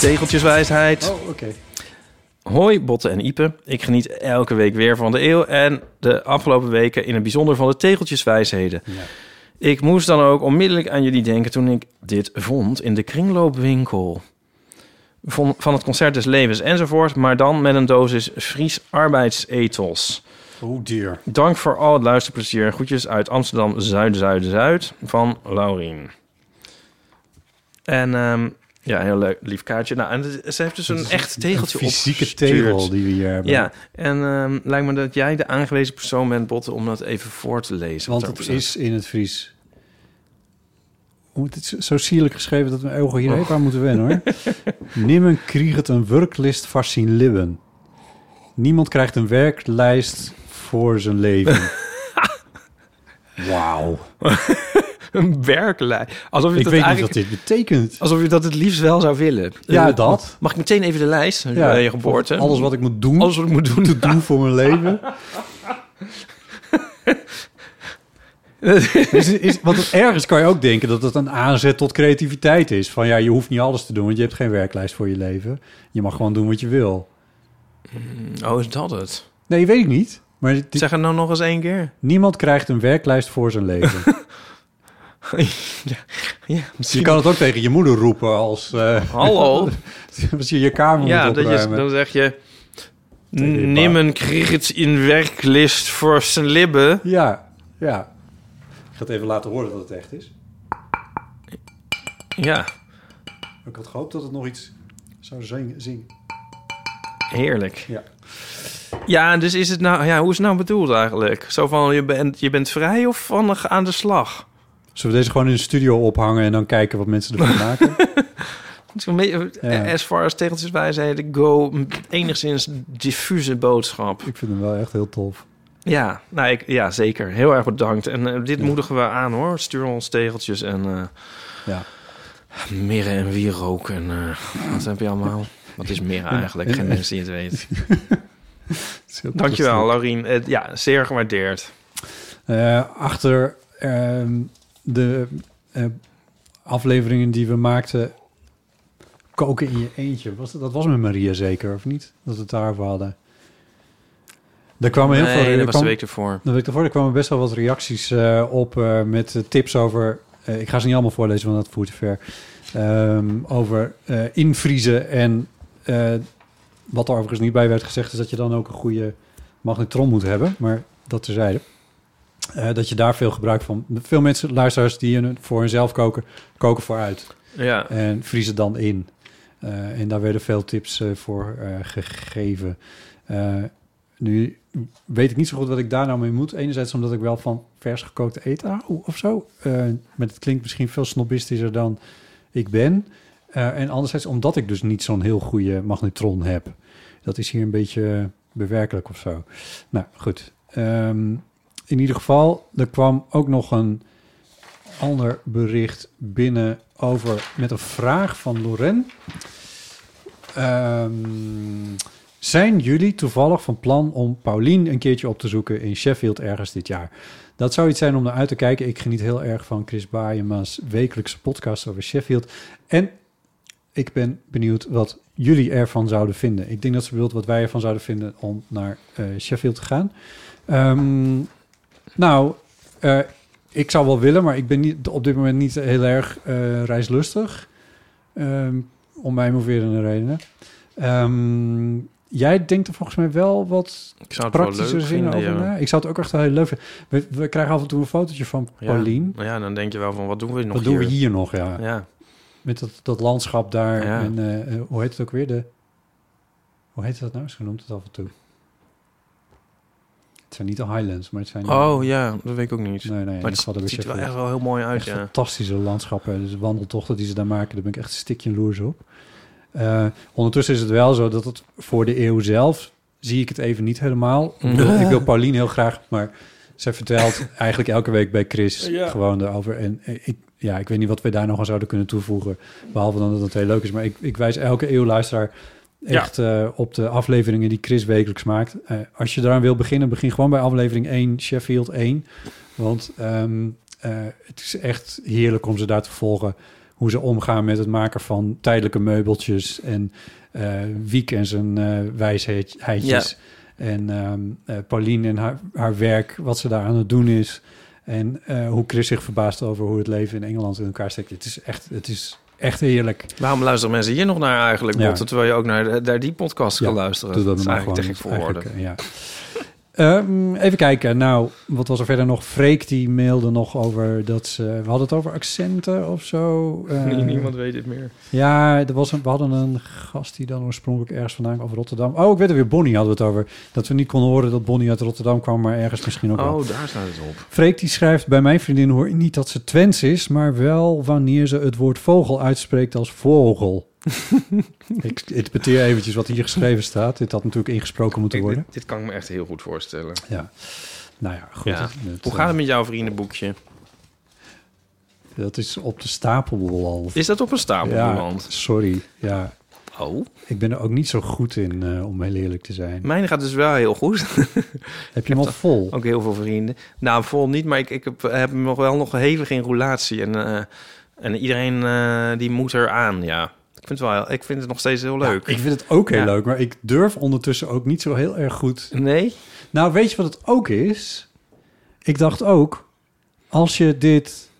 Tegeltjeswijsheid. Oh, oké. Hoi, Botte en Ipe. Ik geniet elke week weer van de eeuw en de afgelopen weken in het bijzonder van de tegeltjeswijsheden. Ja. Ik moest dan ook onmiddellijk aan jullie denken toen ik dit vond in de kringloopwinkel. Van, van het concert des levens enzovoort, maar dan met een dosis Fries arbeidsethos. Oh dear. Dank voor al het luisterplezier. Groetjes uit Amsterdam Zuid-Zuid-Zuid van Laurien. En ehm, ja, heel leuk lief kaartje. Nou, en ze heeft dus een echt tegeltje Een fysieke opgestuurd. tegel die we hier hebben. Ja, en ehm, lijkt me dat jij de aangewezen persoon bent, Botte, om dat even voor te lezen. Want het staat. is in het Fries. Hoe moet het zo sierlijk geschreven dat mijn ogen hier Oh. even aan moeten wennen hoor. [laughs] Nimmen kriegt een werklist van zijn libben. Niemand krijgt een werklijst voor zijn leven. [laughs] Wauw. Een werklijst. Alsof je Ik dat weet niet wat dit betekent. Alsof je dat het liefst wel zou willen. Ja, Eh, dat. Mag ik meteen even de lijst ja, je geboorte? Alles wat ik moet doen, Alles wat ik moet doen. te doen voor mijn leven. [laughs] is, is, want ergens kan je ook denken dat het een aanzet tot creativiteit is. Van ja, je hoeft niet alles te doen, want je hebt geen werklijst voor je leven. Je mag gewoon doen wat je wil. Oh, is dat het? Nee, weet ik niet. Maar Zeg het nou nog eens één keer. niemand krijgt een werklijst voor zijn leven. [laughs] [laughs] ja, ja, je kan het ook tegen je moeder roepen als, eh, [laughs] Hallo? [laughs] als je je kamer ja, moet dat je, opruimen. dan zeg je... Kreeg het in werklist voor zijn libben. Ja, ja. Ik ga het even laten horen dat het echt is. Ja, Ik had gehoopt dat het nog iets zou zingen. zingen. heerlijk. Ja. Ja, dus is het nou... Ja, hoe is het nou bedoeld eigenlijk? Zo van, je bent, je bent vrij of van aan de slag? Zullen we deze gewoon in de studio ophangen en dan kijken wat mensen ervan [laughs] maken? Ja. As far as tegeltjeswijsheden go, enigszins diffuse boodschap. Ik vind hem wel echt heel tof. Ja, nou, ik, ja, zeker. Heel erg bedankt. En eh, dit moedigen we aan, hoor. Stuur ons tegeltjes en eh Ja. mirren en wierook. En eh, wat heb je allemaal? Wat is mirren eigenlijk? Geen mensen die het weten. [laughs] Dankjewel, Laurien. Ja, zeer gewaardeerd. Achter ehm, de eh, afleveringen die we maakten... Koken in je eentje. Was dat, dat was met Maria zeker, of niet? Dat we het daarover hadden. Er kwamen heel nee, veel... er dat was de week ervoor. De week ervoor er kwamen best wel wat reacties eh, op eh, met tips over... ik ga ze niet allemaal voorlezen, want dat voert te ver. Ehm, over invriezen en wat er overigens niet bij werd gezegd... is dat je dan ook een goede magnetron moet hebben. Maar dat terzijde. Eh dat je daar veel gebruik van... Veel mensen, luisteraars die hun- voor hunzelf koken, koken vooruit. Ja. En vriezen dan in. Eh, en daar werden veel tips eh, voor gegeven. Nu weet ik niet zo goed wat ik daar nou mee moet. Enerzijds omdat ik wel van vers gekookte eten hou of zo. Maar het klinkt misschien veel snobistischer dan ik ben. En anderzijds omdat ik dus niet zo'n heel goede magnetron heb. Dat is hier een beetje bewerkelijk of zo. Nou, goed. Ehm, in ieder geval, er kwam ook nog een ander bericht binnen over met een vraag van Loren. Ehm, zijn jullie toevallig van plan om Paulien een keertje op te zoeken in Sheffield ergens dit jaar? Dat zou iets zijn om naar uit te kijken. Ik geniet heel erg van Chris Baaienma's wekelijkse podcast over Sheffield. En ik ben benieuwd wat jullie ervan zouden vinden. Ik denk dat ze bedoelt wat wij ervan zouden vinden om naar eh, Sheffield te gaan. Ehm, nou, eh, ik zou wel willen, maar ik ben niet, op dit moment niet heel erg eh, reislustig. Ehm, om mij moverende redenen. Ehm, jij denkt er volgens mij wel wat Ik zou het wel praktische vinden, over ja. Ik zou het ook echt wel heel leuk vinden. We, we krijgen af en toe een fotootje van Ja. Paulien. Ja, dan denk je wel van, wat doen we nog Wat doen we hier nog, ja. Ja. Met dat, dat landschap daar. En eh, hoe heet het ook weer? De, hoe heet dat nou? Ze noemt het af en toe. Het zijn niet de Highlands, maar het zijn... Oh ja, dat weet ik ook niet. Nee, nee. maar het daar ziet er wel echt wel heel mooi uit, Echt ja. fantastische landschappen. Dus de wandeltochten die ze daar maken, daar ben ik echt een stikje loers op. Eh, ondertussen is het wel zo dat het voor de eeuw zelf zie ik het even niet helemaal. Ik wil, ik wil Paulien heel graag, maar zij vertelt [laughs] eigenlijk elke week bij Chris Ja. gewoon erover. En eh, ik, ja, ik weet niet wat we daar nog aan zouden kunnen toevoegen, behalve dan dat het heel leuk is. Maar ik, ik wijs elke eeuwluisteraar Ja. echt eh, op de afleveringen die Chris wekelijks maakt. Eh, als je eraan wil beginnen, begin gewoon bij aflevering 1, Sheffield 1. Want ehm, eh, het is echt heerlijk om ze daar te volgen. Hoe ze omgaan met het maken van tijdelijke meubeltjes. En Wiek en zijn wijsheidjes. En ehm eh, Pauline en haar, haar werk, wat ze daar aan het doen is. En hoe Chris zich verbaast over hoe het leven in Engeland in elkaar steekt. Het is echt, het is echt heerlijk. Waarom luisteren mensen hier nog naar eigenlijk, Ja. Terwijl je ook naar, naar die podcast kan luisteren? Dat is eigenlijk te gek voor eh, ja. Ehm, even kijken. Nou, wat was er verder nog? Freek die mailde nog over dat ze... We hadden het over accenten of zo. [laughs] Eh, Niemand weet het meer. Ja, er was een, we hadden een gast die dan oorspronkelijk ergens vandaan kwam, over Rotterdam. Oh, ik weet het weer, Bonnie hadden we het over. Dat we niet konden horen dat Bonnie uit Rotterdam kwam, maar ergens misschien ook wel. Oh, daar staat het op. Freek die schrijft, bij mijn vriendin hoor niet dat ze Twents is, maar wel wanneer ze het woord vogel uitspreekt als vogel. Ik interpreteer eventjes wat hier geschreven staat. Dit had natuurlijk ingesproken moeten Ik- worden. dit, dit kan ik me echt heel goed voorstellen. Ja. Nou ja, goed. Ja. Het, Hoe gaat het met jouw vriendenboekje? Dat is op de stapel beland. Is dat op een stapel Ja, beland? sorry. Ja, Oh. ik ben er ook niet zo goed in, eh, om heel eerlijk te zijn. Mijn gaat dus wel heel goed. [laughs] Heb je hem al vol? Ook heel veel vrienden. Nou, vol niet, maar ik, ik heb, heb hem nog wel nog hevig in roulatie. En, eh, en iedereen eh, die moet er aan, ja. Ik vind, het wel, ik vind het nog steeds heel leuk. Ik vind het ook heel Ja. leuk, maar ik durf ondertussen ook niet zo heel erg goed. Nee? Nou, weet je wat het ook is? Ik dacht ook, als je dit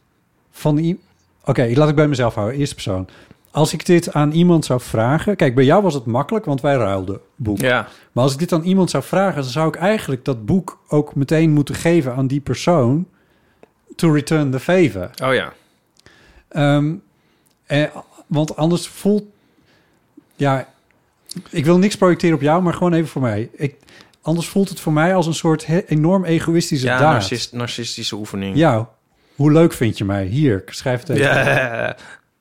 van... Oké, laat ik bij mezelf houden, eerste persoon. Als ik dit aan iemand zou vragen... Kijk, bij jou was het makkelijk, want wij ruilden boek. Ja. Maar als ik dit aan iemand zou vragen... dan zou ik eigenlijk dat boek ook meteen moeten geven aan die persoon... to return the favor. Oh ja. Ehm, eh, want anders voelt... Ja, ik wil niks projecteren op jou, maar gewoon even voor mij. Ik, anders voelt het voor mij als een soort he- enorm egoïstische Ja, daad. narcist, narcistische oefening. Ja, hoe leuk vind je mij? Hier, ik schrijf het even. Ja. [laughs]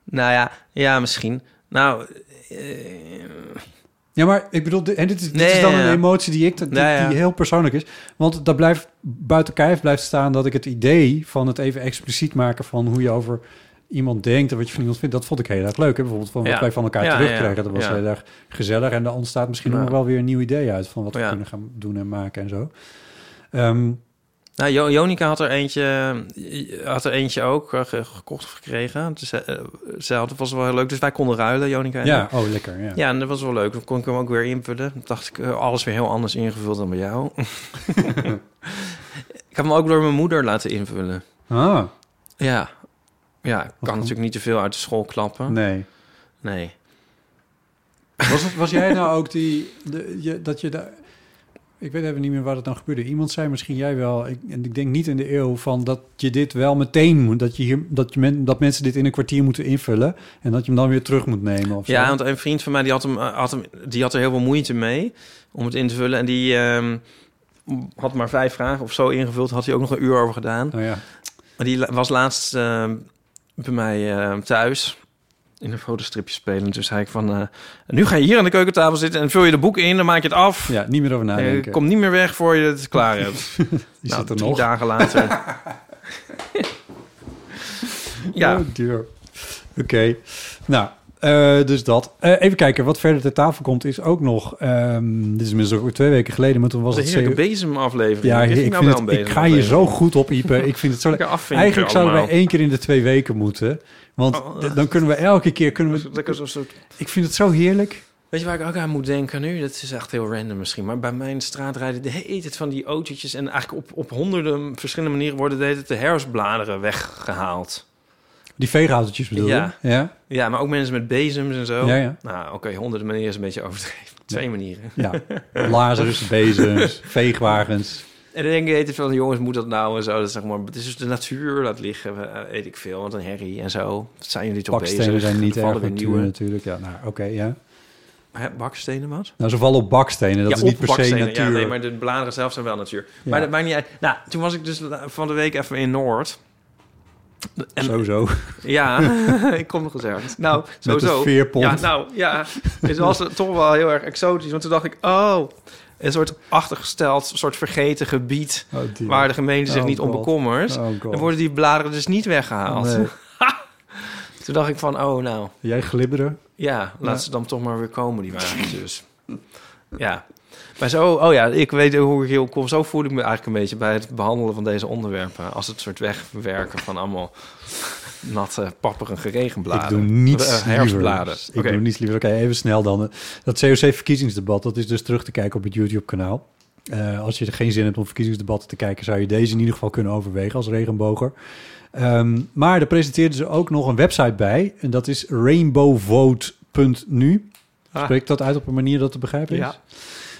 Nou ja, ja, misschien. Nou, eh, Ja, maar ik bedoel, en dit is, dit Nee, is dan ja, een emotie die ik die, ja. die heel persoonlijk is. Want dat blijft buiten kijf blijft staan dat ik het idee van het even expliciet maken van hoe je over iemand denkt en wat je van iemand vindt, dat vond ik heel erg leuk. Hè? Bijvoorbeeld van wat Ja. wij van elkaar Ja, terugkregen, ja, dat was heel erg gezellig en daar ontstaat misschien nog wel weer een nieuw idee uit van wat we kunnen gaan doen en maken en zo. Ehm, nou, Jo- Jonica had er eentje, had er eentje ook eh, ge- gekocht of gekregen. Dus, ze had, het was wel heel leuk. Dus wij konden ruilen, Jonica en ja, ik. oh lekker. Ja. Ja, en dat was wel leuk. Dan kon ik hem ook weer invullen. Dan dacht ik, eh, alles weer heel anders ingevuld dan bij jou. [laughs] [laughs] ik heb hem ook door mijn moeder laten invullen. Ah, Ja. Ja, ik kan natuurlijk niet te veel uit de school klappen. nee. Nee. Was, het, was jij nou ook die, de, je, dat je daar... Ik weet even niet meer waar het dan gebeurde. Iemand zei misschien jij wel, ik, en ik denk niet in de eeuw, van dat je dit wel meteen moet. Dat, je hier, dat, je men, dat mensen dit in een kwartier moeten invullen. En dat je hem dan weer terug moet nemen. Of zo. Ja, want een vriend van mij die had, hem, had, hem, die had er heel veel moeite mee om het in te vullen. En die ehm, had maar vijf vragen of zo ingevuld. Had hij ook nog een uur over gedaan. Oh ja. Maar die was laatst ehm, bij mij eh, thuis in een fotostripje spelen. Toen zei ik van, eh, nu ga je hier aan de keukentafel zitten en vul je de boeken in. Dan maak je het af. ja, niet meer over Eh, nadenken. kom niet meer weg voor je het klaar hebt. [laughs] Die nou, zit er drie nog. dagen later. [laughs] ja, Oh. Oké. Nou, eh, dus dat. Eh, even kijken, wat verder ter tafel komt is ook nog... ehm, dit is inmiddels ook weer twee weken geleden, maar toen was de het... heerlijke CO bezemaflevering. ja, ik, vind nou vind wel het, een ik ga hier zo goed op, Ipe. Ik vind het zo... [laughs] Lekker afvinken Eigenlijk zouden wij één keer in de twee weken moeten. Want Oh. dan kunnen we [laughs] elke keer... Kunnen we, Lekker zo'n soort ik vind het zo heerlijk. Weet je waar ik ook aan moet denken nu? Dat is echt heel random misschien. Maar bij mijn straat rijden de hele tijd van die autootjes... en eigenlijk op, op honderden verschillende manieren... worden de hele tijd de herfstbladeren weggehaald. Die veeghoutjes bedoel je? Ja. Ja. Ja, maar ook mensen met bezems en zo. Ja, ja. Nou, oké, honderden manieren is een beetje overdreven. Twee manieren. ja. Lazarus, [laughs] bezems, veegwagens. En dan denk je hele tijd van... jongens, moet dat nou en zo? Dat, zeg maar, het is dus de natuur laat liggen, eh, weet ik veel. Want een herrie en zo. Dat zijn jullie toch Bakstenen bezig? zijn niet Er erg natuur natuurlijk. Ja, nou, oké, ja. Hè, bakstenen wat? Nou, ze vallen op bakstenen. Dat ja, is niet per se natuur. Ja, nee, maar de bladeren zelf zijn wel natuur. Ja. Maar dat maakt niet uit. Nou, toen was ik dus van de week even in Noord. En, Sowieso. Ja, [laughs] [laughs] ik kom nog eens ergens. Nou, sowieso. Ja, nou, ja. Het was toch wel heel erg exotisch. Want toen dacht ik, oh, een soort achtergesteld, soort vergeten gebied... Oh, waar de gemeente zich Oh, niet om bekommert. Oh. Dan worden die bladeren dus niet weggehaald. Nee. [laughs] Toen dacht ik van, oh, nou, Jij glibberen? ja, laat Ja. ze dan toch maar weer komen, die wagentjes. ja. Maar zo, oh ja, ik weet hoe ik heel kom. Zo voel ik me eigenlijk een beetje bij het behandelen van deze onderwerpen. Als het soort wegwerken van allemaal [laughs] natte, papperige regenbladen. Ik doe niets herfstbladen. liever. Ik doe niets liever. Oké, even snel dan. Dat COC-verkiezingsdebat, dat is dus terug te kijken op het YouTube-kanaal. Eh, als je er geen zin hebt om verkiezingsdebatten te kijken... zou je deze in ieder geval kunnen overwegen als regenboger. Ehm, maar er presenteerden ze ook nog een website bij. En dat is rainbowvote.nu. Ah. Spreek dat uit op een manier dat te begrijpen is? Ja.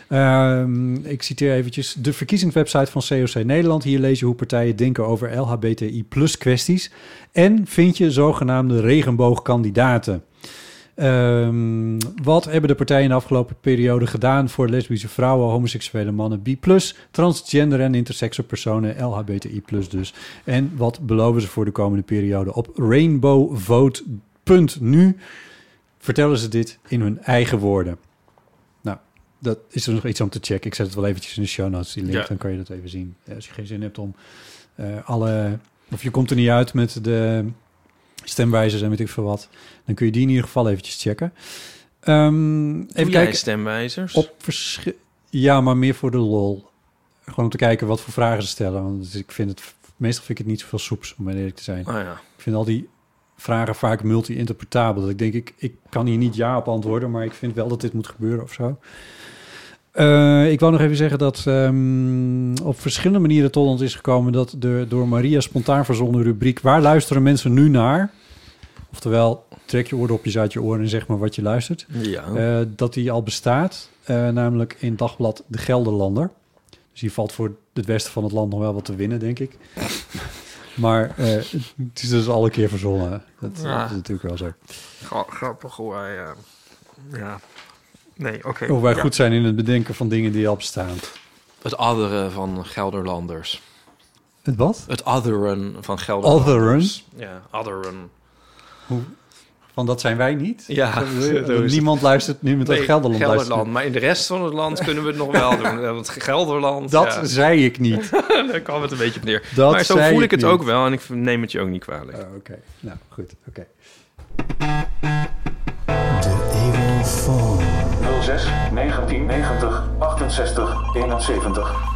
Ehm, ik citeer eventjes de verkiezingswebsite van COC Nederland. Hier lees je hoe partijen denken over LHBTI plus kwesties. En vind je zogenaamde regenboogkandidaten. Ehm, wat hebben de partijen de afgelopen periode gedaan voor lesbische vrouwen, homoseksuele mannen, B+, transgender en intersexe personen, LHBTI+, dus. En wat beloven ze voor de komende periode? Op rainbowvote.nu vertellen ze dit in hun eigen woorden. Dat is er nog iets om te checken. Ik zet het wel eventjes in de show notes, die link, Ja. dan kan je dat even zien. Als je geen zin hebt om eh, alle... Of je komt er niet uit met de stemwijzers en weet ik veel wat. Dan kun je die in ieder geval eventjes checken. Ehm, Even kijken. stemwijzers? Op ja, maar meer voor de lol. Gewoon om te kijken wat voor vragen ze stellen. Want ik vind het, meestal vind ik het niet zoveel soeps, om eerlijk te zijn. Oh ja. Ik vind al die vragen vaak multi-interpretabel. Dat ik denk, ik, ik kan hier niet ja op antwoorden, maar ik vind wel dat dit moet gebeuren of zo. Eh, ik wou nog even zeggen dat ehm, op verschillende manieren tot ons is gekomen dat de door Maria spontaan verzonnen rubriek Waar luisteren mensen nu naar? Oftewel, trek je oordopjes uit je oren en zeg maar wat je luistert. Ja. Eh, dat die al bestaat, eh, namelijk in dagblad De Gelderlander. Dus hier valt voor het westen van het land nog wel wat te winnen, denk ik. [laughs] maar het is dus al een keer verzonnen. Dat, Ja. dat is natuurlijk wel zo. Gra- Grappig hoe hij... ja. Nee, oké. Of wij Ja. goed zijn in het bedenken van dingen die al bestaan. Het otheren van Gelderlanders. Het wat? Het otheren van Gelderlanders. Ja, otheren. Van dat zijn wij niet? Ja. [laughs] Niemand luistert nu met Nee, Gelderland. Gelderland. luistert. Maar in de rest van het land kunnen we het nog wel doen. [laughs] Want Gelderland... Dat ja. zei ik niet. [laughs] Daar kwam het een beetje op neer. Dat maar zo zei voel ik ik het niet. ook wel en ik neem het je ook niet kwalijk. Oh, Oké, nou goed. Oké. 06 1990 68 71.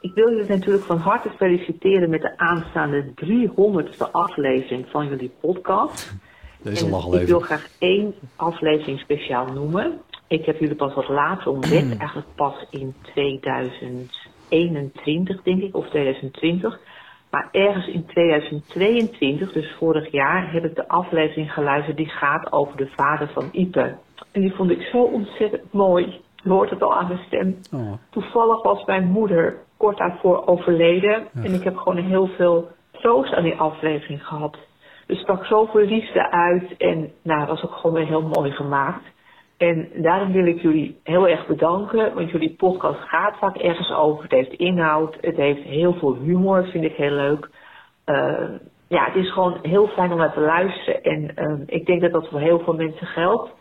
Ik wil jullie natuurlijk van harte feliciteren met de aanstaande 300ste aflevering van jullie podcast. Deze En lag al ik wil graag één aflevering speciaal noemen. Ik heb jullie pas wat later ontdekt, [clears throat] eigenlijk pas in 2021 denk ik, of 2020. Maar ergens in 2022, dus vorig jaar, heb ik de aflevering geluisterd die gaat over de vader van Ipe. En die vond ik zo ontzettend mooi. Je hoort het al aan mijn stem. Oh. Toevallig was mijn moeder kort daarvoor overleden. En ik heb gewoon heel veel troost aan die aflevering gehad. Er sprak zoveel liefde uit. En nou, het was ook gewoon weer heel mooi gemaakt. En daarom wil ik jullie heel erg bedanken. Want jullie podcast gaat vaak ergens over. Het heeft inhoud. Het heeft heel veel humor. Vind ik heel leuk. Eh, ja, het is gewoon heel fijn om naar te luisteren. En eh, ik denk dat dat voor heel veel mensen geldt.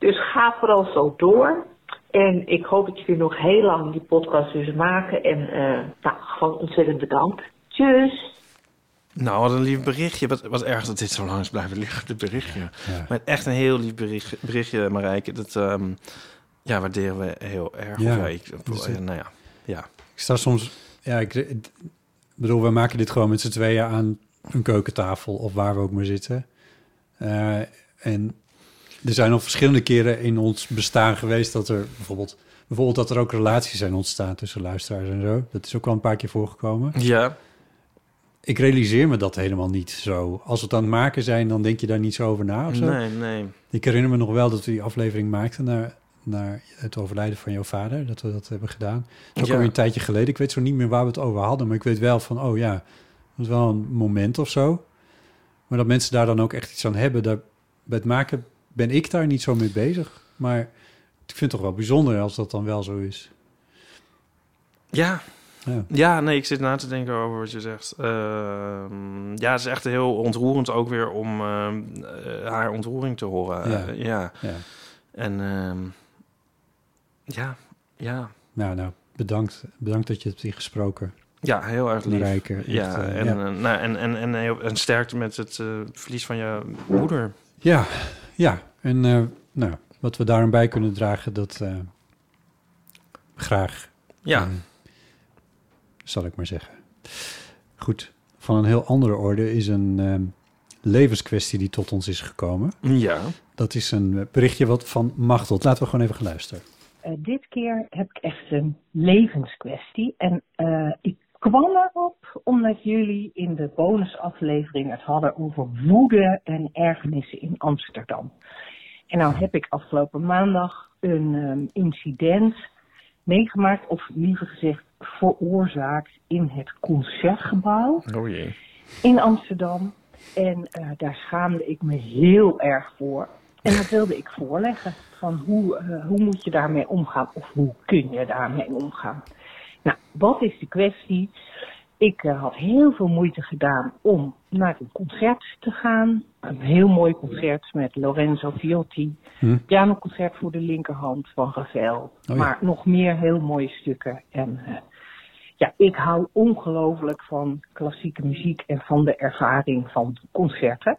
Dus ga vooral zo door. En ik hoop dat jullie nog heel lang die podcast dus maken. En eh, nou, gewoon ontzettend bedankt. Tjus! Nou, wat een lief berichtje. Wat, wat erg dat dit zo lang is blijven liggen, dit berichtje. Ja. Maar echt een heel lief berichtje, berichtje Marijke. Dat ehm, ja, waarderen we heel erg. Ja, ik, dus, eh, nou ja, ja. Ik sta soms... Ja, ik, ik bedoel, we maken dit gewoon met z'n tweeën aan een keukentafel... of waar we ook maar zitten. Eh, en er zijn al verschillende keren in ons bestaan geweest... dat er bijvoorbeeld, bijvoorbeeld dat er ook relaties zijn ontstaan tussen luisteraars en zo. Dat is ook wel een paar keer voorgekomen. Ja, Ik realiseer me dat helemaal niet zo. Als we het aan het maken zijn, dan denk je daar niet zo over na of zo. nee, nee. Ik herinner me nog wel dat we die aflevering maakten naar, naar het overlijden van jouw vader. Dat we dat hebben gedaan. Dat is Ja. alweer een tijdje geleden. Ik weet zo niet meer waar we het over hadden. Maar ik weet wel van, oh ja, dat was wel een moment of zo. Maar dat mensen daar dan ook echt iets aan hebben. Daar, bij het maken ben ik daar niet zo mee bezig. Maar ik vind het toch wel bijzonder als dat dan wel zo is. Ja, Ja. Ja, nee, ik zit na te denken over wat je zegt. Ehm, ja, het is echt heel ontroerend ook weer om ehm, eh, haar ontroering te horen. Ja. Eh, ja. ja. En ehm, ja, ja, Nou, nou, bedankt, bedankt dat je hebt ingesproken. ja, heel erg lief. Marijke, echt, ja, eh, en, ja. nou, en, en, en, en sterkte met het verlies van je moeder. Ja, ja. En eh, nou, wat we daarom bij kunnen dragen, dat eh, graag. Ja, zal ik maar zeggen. Goed, van een heel andere orde is een ehm, levenskwestie die tot ons is gekomen. ja. Dat is een berichtje wat van Machtel. Laten we gewoon even gaan luisteren. Eh, dit keer heb ik echt een levenskwestie. En eh, ik kwam erop omdat jullie in de bonusaflevering het hadden over woede en ergernissen in Amsterdam. En nou heb ik afgelopen maandag een ehm, incident meegemaakt, of liever gezegd veroorzaakt in het concertgebouw Oh jee. in Amsterdam. En eh, daar schaamde ik me heel erg voor. En dat wilde ik voorleggen. Van hoe, eh, hoe moet je daarmee omgaan? Of hoe kun je daarmee omgaan? Nou, wat is de kwestie? Ik eh, had heel veel moeite gedaan om naar een concert te gaan. Een heel mooi concert met Lorenzo Viotti. Hm? Pianoconcert voor de linkerhand van Ravel. ja. Maar nog meer heel mooie stukken. En eh, ja, ik hou ongelooflijk van klassieke muziek en van de ervaring van concerten.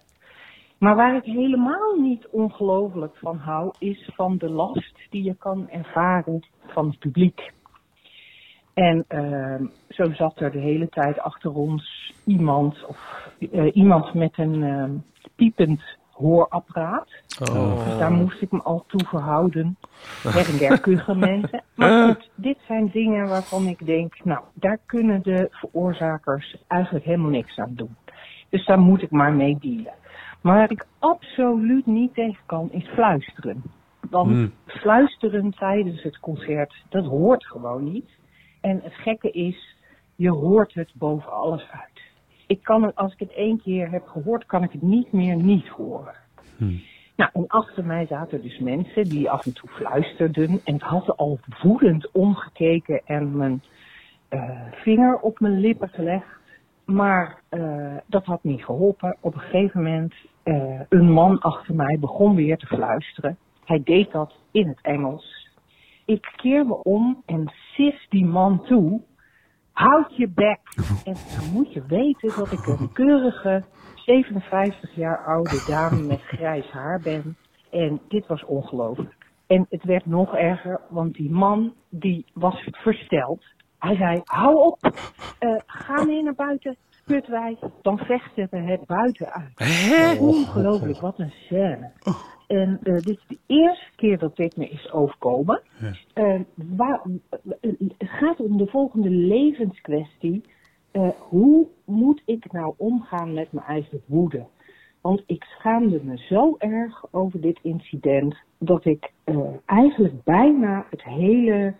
Maar waar ik helemaal niet ongelooflijk van hou, is van de last die je kan ervaren van het publiek. En ehm, zo zat er de hele tijd achter ons iemand, of eh, iemand met een ehm, piepend hoorapparaat. Oh. Dus daar moest ik me al toe verhouden. [laughs] Her en der kuchen mensen. Maar goed, dit zijn dingen waarvan ik denk, nou, daar kunnen de veroorzakers eigenlijk helemaal niks aan doen. Dus daar moet ik maar mee dealen. Maar waar ik absoluut niet tegen kan, is fluisteren. Want Hmm. fluisteren tijdens het concert, dat hoort gewoon niet. En het gekke is, je hoort het boven alles uit. Ik kan het, als ik het één keer heb gehoord, kan ik het niet meer niet horen. Nou, en achter mij zaten dus mensen die af en toe fluisterden. En ik had al woedend omgekeken en mijn eh, vinger op mijn lippen gelegd. Maar eh, dat had niet geholpen. Op een gegeven moment, eh, een man achter mij begon weer te fluisteren. Hij deed dat in het Engels. Ik keer me om en sif die man toe. Houd je bek. En dan moet je weten dat ik een keurige 57 jaar oude dame met grijs haar ben. En dit was ongelooflijk. En het werd nog erger, want die man die was versteld. Hij zei, hou op, Eh, ga mee naar buiten, putwijk, dan vechten we het buiten uit. Ongelooflijk, wat een scène. En eh, dit is de eerste keer dat dit me is overkomen. Eh, waar, eh, het gaat om de volgende levenskwestie. Hoe moet ik nou omgaan met mijn eigen woede? Want ik schaamde me zo erg over dit incident dat ik eigenlijk bijna het hele,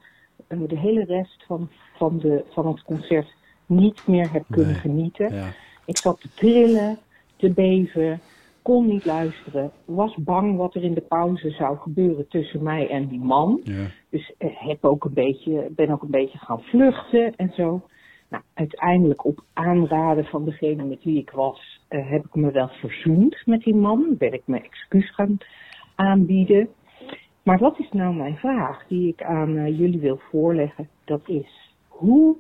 de hele rest van, van, de, van het concert niet meer heb kunnen genieten. Ja. Ik zat te trillen, te beven, kon niet luisteren, was bang wat er in de pauze zou gebeuren tussen mij en die man. Ja. Dus eh, heb ook een beetje, ben ook een beetje gaan vluchten en zo. Nou, uiteindelijk op aanraden van degene met wie ik was, eh, heb ik me wel verzoend met die man. Ben ik mijn excuus gaan aanbieden. Maar wat is nou mijn vraag die ik aan eh, jullie wil voorleggen? Dat is, hoe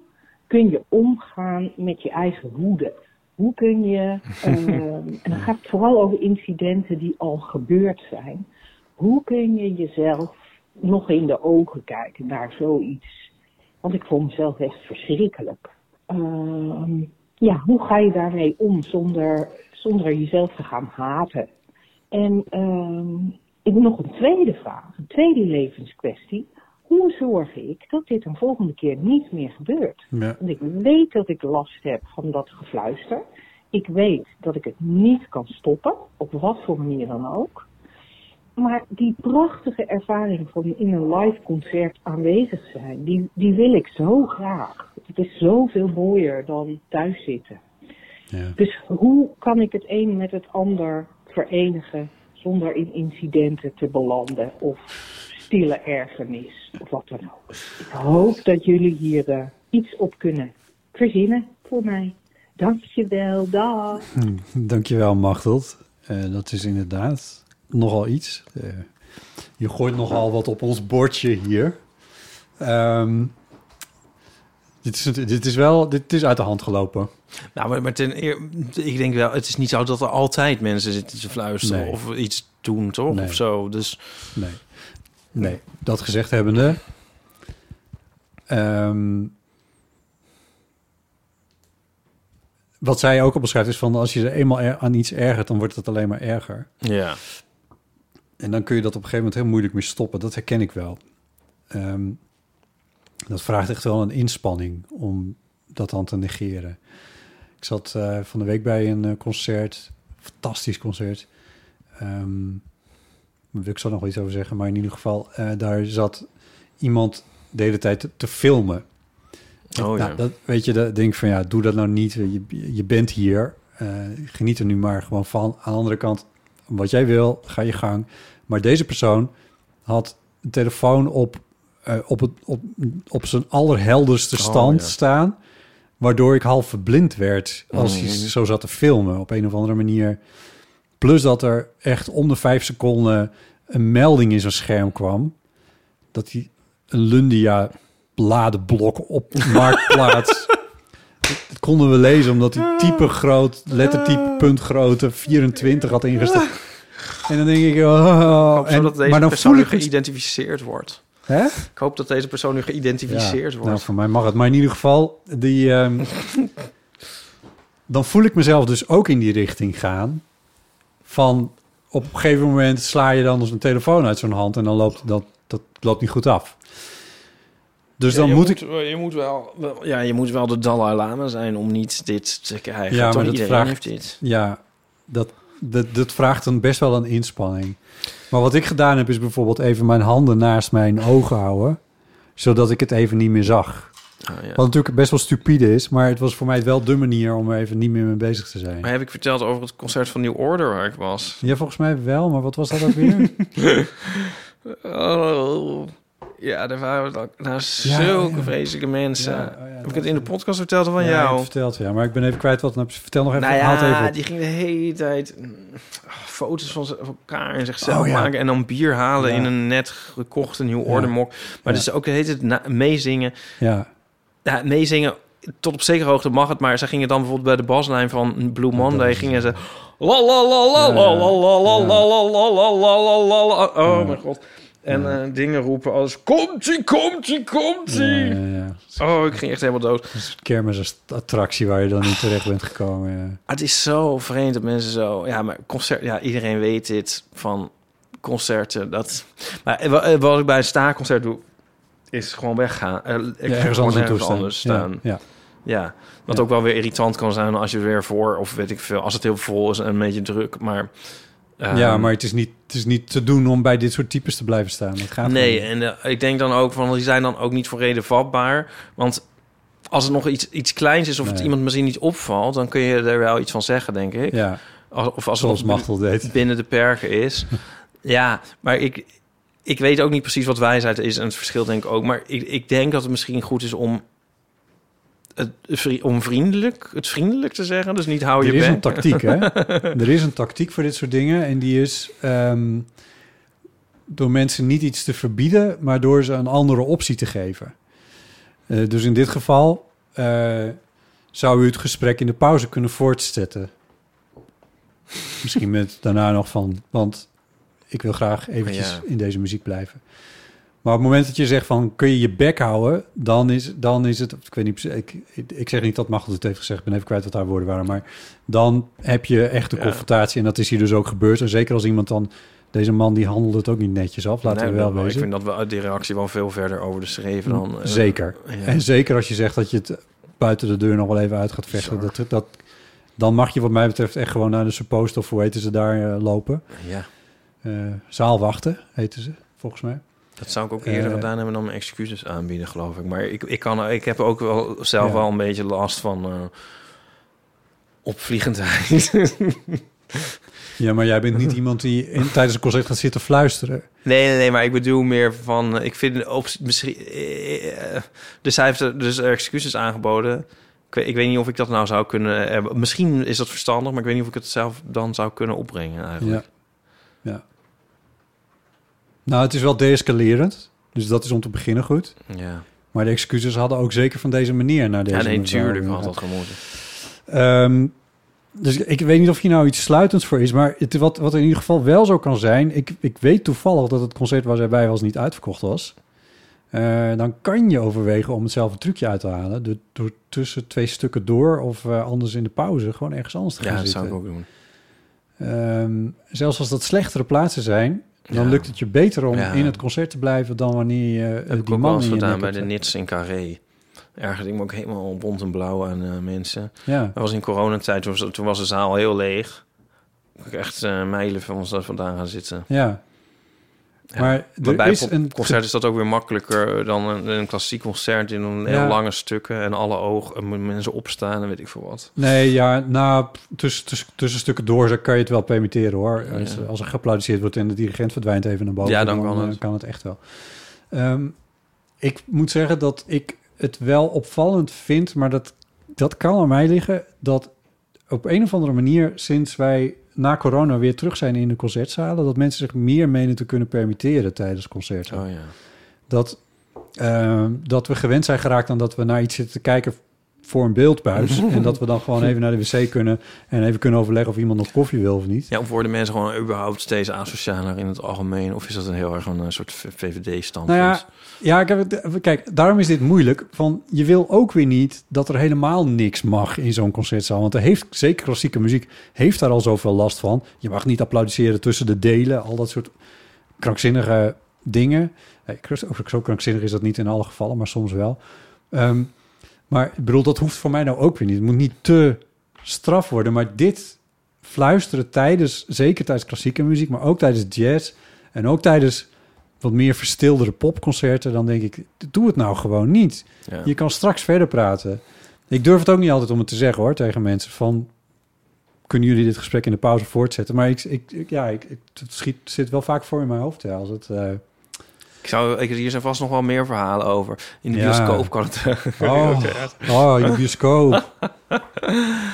kun je omgaan met je eigen woede? Hoe kun je, en dan gaat het vooral over incidenten die al gebeurd zijn. Hoe kun je jezelf nog in de ogen kijken naar zoiets? Want ik vond mezelf echt verschrikkelijk. Ehm, ja, hoe ga je daarmee om zonder, zonder jezelf te gaan haten? En ehm, ik heb nog een tweede vraag, een tweede levenskwestie. Hoe zorg ik dat dit een volgende keer niet meer gebeurt? Ja. Want ik weet dat ik last heb van dat gefluister. Ik weet dat ik het niet kan stoppen, op wat voor manier dan ook. Maar die prachtige ervaring van in een live concert aanwezig zijn, die, die wil ik zo graag. Het is zoveel mooier dan thuis zitten. Ja. Dus hoe kan ik het een met het ander verenigen zonder in incidenten te belanden of stille ergernis of wat dan ook? Ik hoop dat jullie hier eh, iets op kunnen verzinnen voor mij. Dankjewel, dag. Hm, Dankjewel, Machteld. Eh, dat is inderdaad nogal iets. Eh, je gooit nogal wat op ons bordje hier. Ehm, dit, is, het- dit is wel dit is uit de hand gelopen. Nou, maar, maar ten eer, ik denk wel, het is niet zo dat er altijd mensen zitten te fluisteren Nee. of iets doen, toch? Nee. Of zo. Dus Nee. Nee, dat gezegd hebbende... ehm, wat zij ook al beschrijft is van... als je er eenmaal er- aan iets ergert, dan wordt het alleen maar erger. ja. En dan kun je dat op een gegeven moment heel moeilijk mee stoppen. Dat herken ik wel. Ehm, dat vraagt echt wel een inspanning om dat dan te negeren. Ik zat eh, van de week bij een eh, concert. Fantastisch concert. Ehm daar wil ik zo nog wel iets over zeggen. Maar in ieder geval, eh, daar zat iemand de hele tijd te, te filmen. Oh, nou, ja. dat, weet je, dat denk ik van ja, doe dat nou niet. Je, je bent hier. eh, geniet er nu maar gewoon van. Aan de andere kant, wat jij wil, ga je gang. Maar deze persoon had een telefoon op, eh, op, het, op, op zijn allerhelderste Oh, stand ja. staan. Waardoor ik half verblind werd als hij Mhm. zo zat te filmen op een of andere manier. Plus dat er echt om de vijf seconden een melding in zijn scherm kwam. Dat hij een Lundia ladeblok op [laughs] Marktplaats. dat konden we lezen omdat hij type groot, lettertype punt grote 24 had ingesteld. En dan denk ik, oh, en, dat deze maar dan persoon voel nu ik geïdentificeerd wordt. Hè? Ik hoop dat deze persoon nu geïdentificeerd Ja, wordt. Nou, voor mij mag het. Maar in ieder geval, die, ehm, [laughs] dan voel ik mezelf dus ook in die richting gaan. Van op een gegeven moment sla je dan een telefoon uit zo'n hand en dan loopt dat, dat loopt niet goed af. Dus Ja, dan moet ik. Je moet wel, wel- ja, je moet wel de Dalai Lama zijn om niet dit te krijgen. Ja, maar dat iedereen vraagt, heeft dit. Ja, dat, dat, dat vraagt dan best wel een inspanning. Maar wat ik gedaan heb, is bijvoorbeeld even mijn handen naast mijn ogen houden. Zodat ik het even niet meer zag. Ah, ja. Wat natuurlijk best wel stupide is, maar het was voor mij wel de manier om er even niet meer mee bezig te zijn. Maar heb ik verteld over het concert van New Order waar ik was? Ja, volgens mij wel, maar wat was dat ook weer? [laughs] Oh, ja, er waren nou, Ja, zulke ja. vreselijke mensen. Oh heb ik het in de podcast verteld van jou? het verteld, ja. Maar ik ben even kwijt wat. Nou, vertel nog even. Nou even ja, die ging de hele tijd mm, foto's van, elkaar en zichzelf Oh, maken... en dan bier halen in een net gekochte New. Order mok. Maar dus ook de hele tijd meezingen. Ja. Ja, meezingen, tot op zekere hoogte mag het... maar ze gingen dan bijvoorbeeld bij de baslijn van Blue Monday... gingen ze... La la la la la la la la la la la la la la la Oh mijn god. En eh, dingen roepen als... Komt-ie, komt-ie, komt-ie. Ja, ja, ja. Oh, ik ging echt helemaal dood. Kermisattractie waar je dan niet terecht bent gekomen. Ah, Het is zo vreemd dat mensen zo... Ja, maar concert... Ja, iedereen weet dit van concerten. Dat... Maar eh, wa- eh, wat ik bij een staarconcert doe... is gewoon weggaan. Eh, ik Ja, ergens anders ergens staan. anders Ja, staan. ja. Ja, wat ook wel weer irritant kan zijn als je weer voor... of weet ik veel, als het heel vol is en een beetje druk. Maar... ehm, ja, maar het is, niet, het is niet te doen om bij dit soort types te blijven staan. Dat gaat Nee, en eh, ik denk dan ook van... die zijn dan ook niet voor reden vatbaar. Want als het nog iets, iets kleins is... of het iemand misschien niet opvalt... dan kun je er wel iets van zeggen, denk ik. Ja, Als- Of als zoals het Machtel deed. binnen de perken is. [laughs] ja, maar ik, ik weet ook niet precies wat wijsheid is en het verschil denk ik ook. Maar ik, ik denk dat het misschien goed is om het om vriendelijk, het vriendelijk te zeggen. Dus niet hou je Er is een tactiek, hè? [laughs] er is een tactiek voor dit soort dingen. En die is ehm, door mensen niet iets te verbieden, maar door ze een andere optie te geven. Eh, dus in dit geval eh, zou u het gesprek in de pauze kunnen voortzetten. Misschien met daarna nog van, want ik wil graag eventjes Ja. in deze muziek blijven. Maar op het moment dat je zegt van kun je je bek houden, dan is, dan is het, ik weet niet, ik, ik, zeg niet dat Machtel het heeft gezegd, ik ben even kwijt wat haar woorden waren, maar dan heb je echt een Ja. confrontatie en dat is hier dus ook gebeurd. En zeker als iemand dan, deze man die handelde het ook niet netjes af, laten Nee, we wel wezen. Ik vind dat wel die reactie wel veel verder over de schreven dan... eh, zeker. ja. En zeker als je zegt dat je het buiten de deur nog wel even uit gaat vechten, dat, dat, dan mag je wat mij betreft echt gewoon naar de suppost of hoe heten ze daar eh, lopen. Ja, zaalwachten heten ze, volgens mij. dat zou ik ook eerder Eh, gedaan hebben dan mijn excuses aanbieden, geloof ik. Maar ik, ik, kan, ik heb ook wel zelf wel een beetje last van eh, opvliegendheid. [laughs] Ja, maar jij bent niet [laughs] iemand die in, tijdens een concert gaat zitten fluisteren. Nee, nee, nee, maar ik bedoel meer van... eh, Ik vind op, misschien... eh, eh, Dus hij heeft dus excuses aangeboden. Ik weet, ik weet niet of ik dat nou zou kunnen hebben. Misschien is dat verstandig, maar ik weet niet of ik het zelf dan zou kunnen opbrengen eigenlijk. Ja. ja. Nou, het is wel deescalerend. Dus dat is om te beginnen goed. Ja, Maar de excuses hadden ook zeker van deze manier naar deze ja nee, mevrouw tuurlijk had dat gemoeten. Ehm, dus ik weet niet of hier nou iets sluitends voor is. Maar het, wat, wat in ieder geval wel zo kan zijn... Ik, ik weet toevallig dat het concert waar zij bij was niet uitverkocht was. Eh, dan kan je overwegen om hetzelfde trucje uit te halen. Door, door tussen twee stukken door of eh, anders in de pauze... gewoon ergens anders te gaan Ja, dat zitten. zou ik ook doen. Ehm, zelfs als dat slechtere plaatsen zijn... dan Ja. lukt het je beter om Ja. in het concert te blijven... dan wanneer je eh, heb die man in gedaan nek bij de. Nits in Carré. Ergens ik me ook helemaal bont en blauw aan eh, mensen. Ja. Dat was in coronatijd, toen was, toen was de zaal heel leeg. Ik echt eh mijlen van ons daar vandaan gaan zitten. Ja. Maar Maar bij is een concert is dat ook weer makkelijker dan een, een klassiek concert in een heel lange stukken en alle ogen mensen opstaan en weet ik veel wat. Nee, ja, nou, tussen, tussen, tussen stukken door kan je het wel permitteren hoor. Als, als er geapplaudisseerd wordt en de dirigent verdwijnt even naar boven, Ja, dan kan eh, het. kan het echt wel. Ehm, ik moet zeggen dat ik het wel opvallend vind, maar dat, dat kan aan mij liggen, dat op een of andere manier, sinds wij na corona weer terug zijn in de concertzalen, dat mensen zich meer menen te kunnen permitteren tijdens concerten. Oh ja. Dat eh, dat we gewend zijn geraakt aan dat we naar iets zitten te kijken voor een beeldbuis. [laughs] en dat we dan gewoon even naar de wc kunnen en even kunnen overleggen of iemand nog koffie wil of niet. Ja, of worden mensen gewoon überhaupt steeds asocialer in het algemeen? Of is dat een heel erg een eh, soort VVD-standpunt? Nou ja, ja ik heb het, kijk, daarom is dit moeilijk. Van, je wil ook weer niet dat er helemaal niks mag in zo'n concertzaal. Want er heeft, zeker klassieke muziek, heeft daar al zoveel last van. Je mag niet applaudisseren tussen de delen, al dat soort krankzinnige dingen. Nee, ook zo krankzinnig is dat niet in alle gevallen, maar soms wel. Ehm, maar ik bedoel, dat hoeft voor mij nou ook weer niet. Het moet niet te straf worden. Maar dit fluisteren tijdens, zeker tijdens klassieke muziek, maar ook tijdens jazz en ook tijdens wat meer verstildere popconcerten, dan denk ik, doe het nou gewoon niet. Ja. Je kan straks verder praten. Ik durf het ook niet altijd om het te zeggen hoor, tegen mensen van, kunnen jullie dit gesprek in de pauze voortzetten? Maar ik, ik, ik- ja, ik, het schiet, zit wel vaak voor in mijn hoofd. Ja, als het, eh, Ik zou, ik, hier zijn vast nog wel meer verhalen over. In de Ja. bioscoop kan het... Oh, [laughs] oh, in de bioscoop.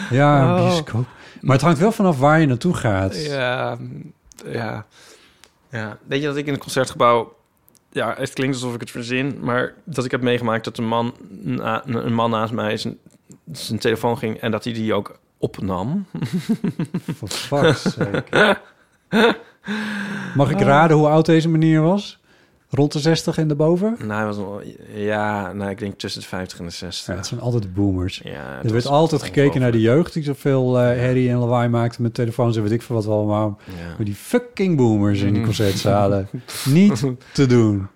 Ja, Oh. bioscoop. Maar het hangt wel vanaf waar je naartoe gaat. Ja, ja, ja. Weet je dat ik in het concertgebouw... Ja, het klinkt alsof ik het verzin, maar dat ik heb meegemaakt dat een man, na, een man naast mij zijn, zijn telefoon ging en dat hij die ook opnam. For fuck's sake. [laughs] Mag ik raden hoe oud deze meneer was? Rond de 60 en daarboven? Nou, hij was wel, ja, nou, ik denk tussen de 50 en de 60. Ja, het zijn altijd de boomers. Ja, het er werd altijd gekeken naar de jeugd die zoveel eh herrie en lawaai maakte met telefoons en weet ik veel wat we allemaal. Ja. Maar die fucking boomers in die Mm. concertzalen. [laughs] Niet te doen.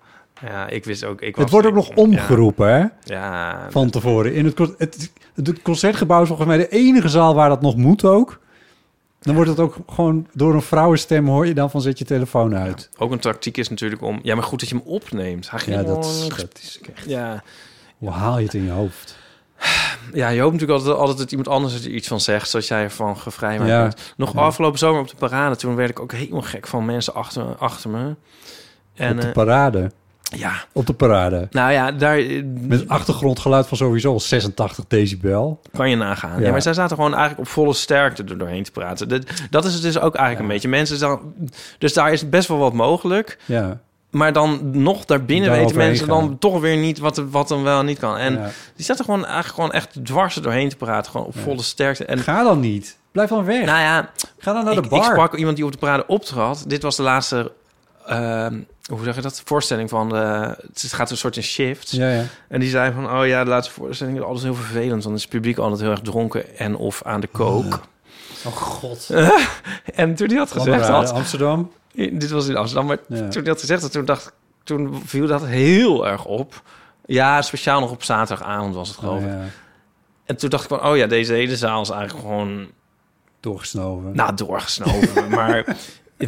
Ja, ik wist ook... Ik Het was- wordt ook nog omgeroepen, hè? Ja, Van tevoren. In het, het, het concertgebouw is volgens mij de enige zaal waar dat nog moet ook. Dan wordt het ook gewoon door een vrouwenstem hoor je dan van zet je telefoon uit. ook een tactiek is natuurlijk om... Ja, maar goed dat je hem opneemt. Hij Ja, dat, is- dat is echt... Ja, Hoe haal je het in je hoofd? Ja, je hoopt natuurlijk altijd, altijd dat iemand anders er iets van zegt, zoals jij ervan gevrijwaard Ja. bent. Nog Ja. afgelopen zomer op de parade, toen werd ik ook helemaal gek van mensen achter, achter me. En op de eh, parade. Ja, Op de parade. nou ja, daar Met achtergrondgeluid van sowieso al 86 decibel. kan je nagaan. Ja. Ja. maar zij zaten gewoon eigenlijk op volle sterkte er doorheen te praten. Dat, dat is het dus ook eigenlijk een beetje. Mensen dan, dus daar is best wel wat mogelijk. Ja. Maar dan nog daarbinnen Daar weten mensen gaan. dan toch weer niet wat, wat dan wel niet kan. En Ja. die zaten gewoon eigenlijk gewoon echt dwars er doorheen te praten. Gewoon op volle sterkte. En Ga dan niet. Blijf dan weg. Nou ja, Ga dan naar de ik, bar. ik sprak iemand die op de parade optrad. Dit was de laatste, ehm, hoe zeg je dat, voorstelling van de... Het gaat een soort in shift. Ja, ja. En die zei van, oh ja, de laatste voorstelling is altijd heel vervelend. Want is het publiek altijd heel erg dronken en of aan de kook. Oh god. [laughs] en toen hij had gezegd had... Amsterdam. Dit was in Amsterdam, maar Ja. toen hij had gezegd dat, toen dacht ik- toen viel dat heel erg op. Ja, speciaal nog op zaterdagavond was het geloof Oh, ik. ja. En toen dacht ik van, oh ja, deze hele zaal is eigenlijk gewoon Doorgesnoven. Nou, doorgesnoven. [laughs] maar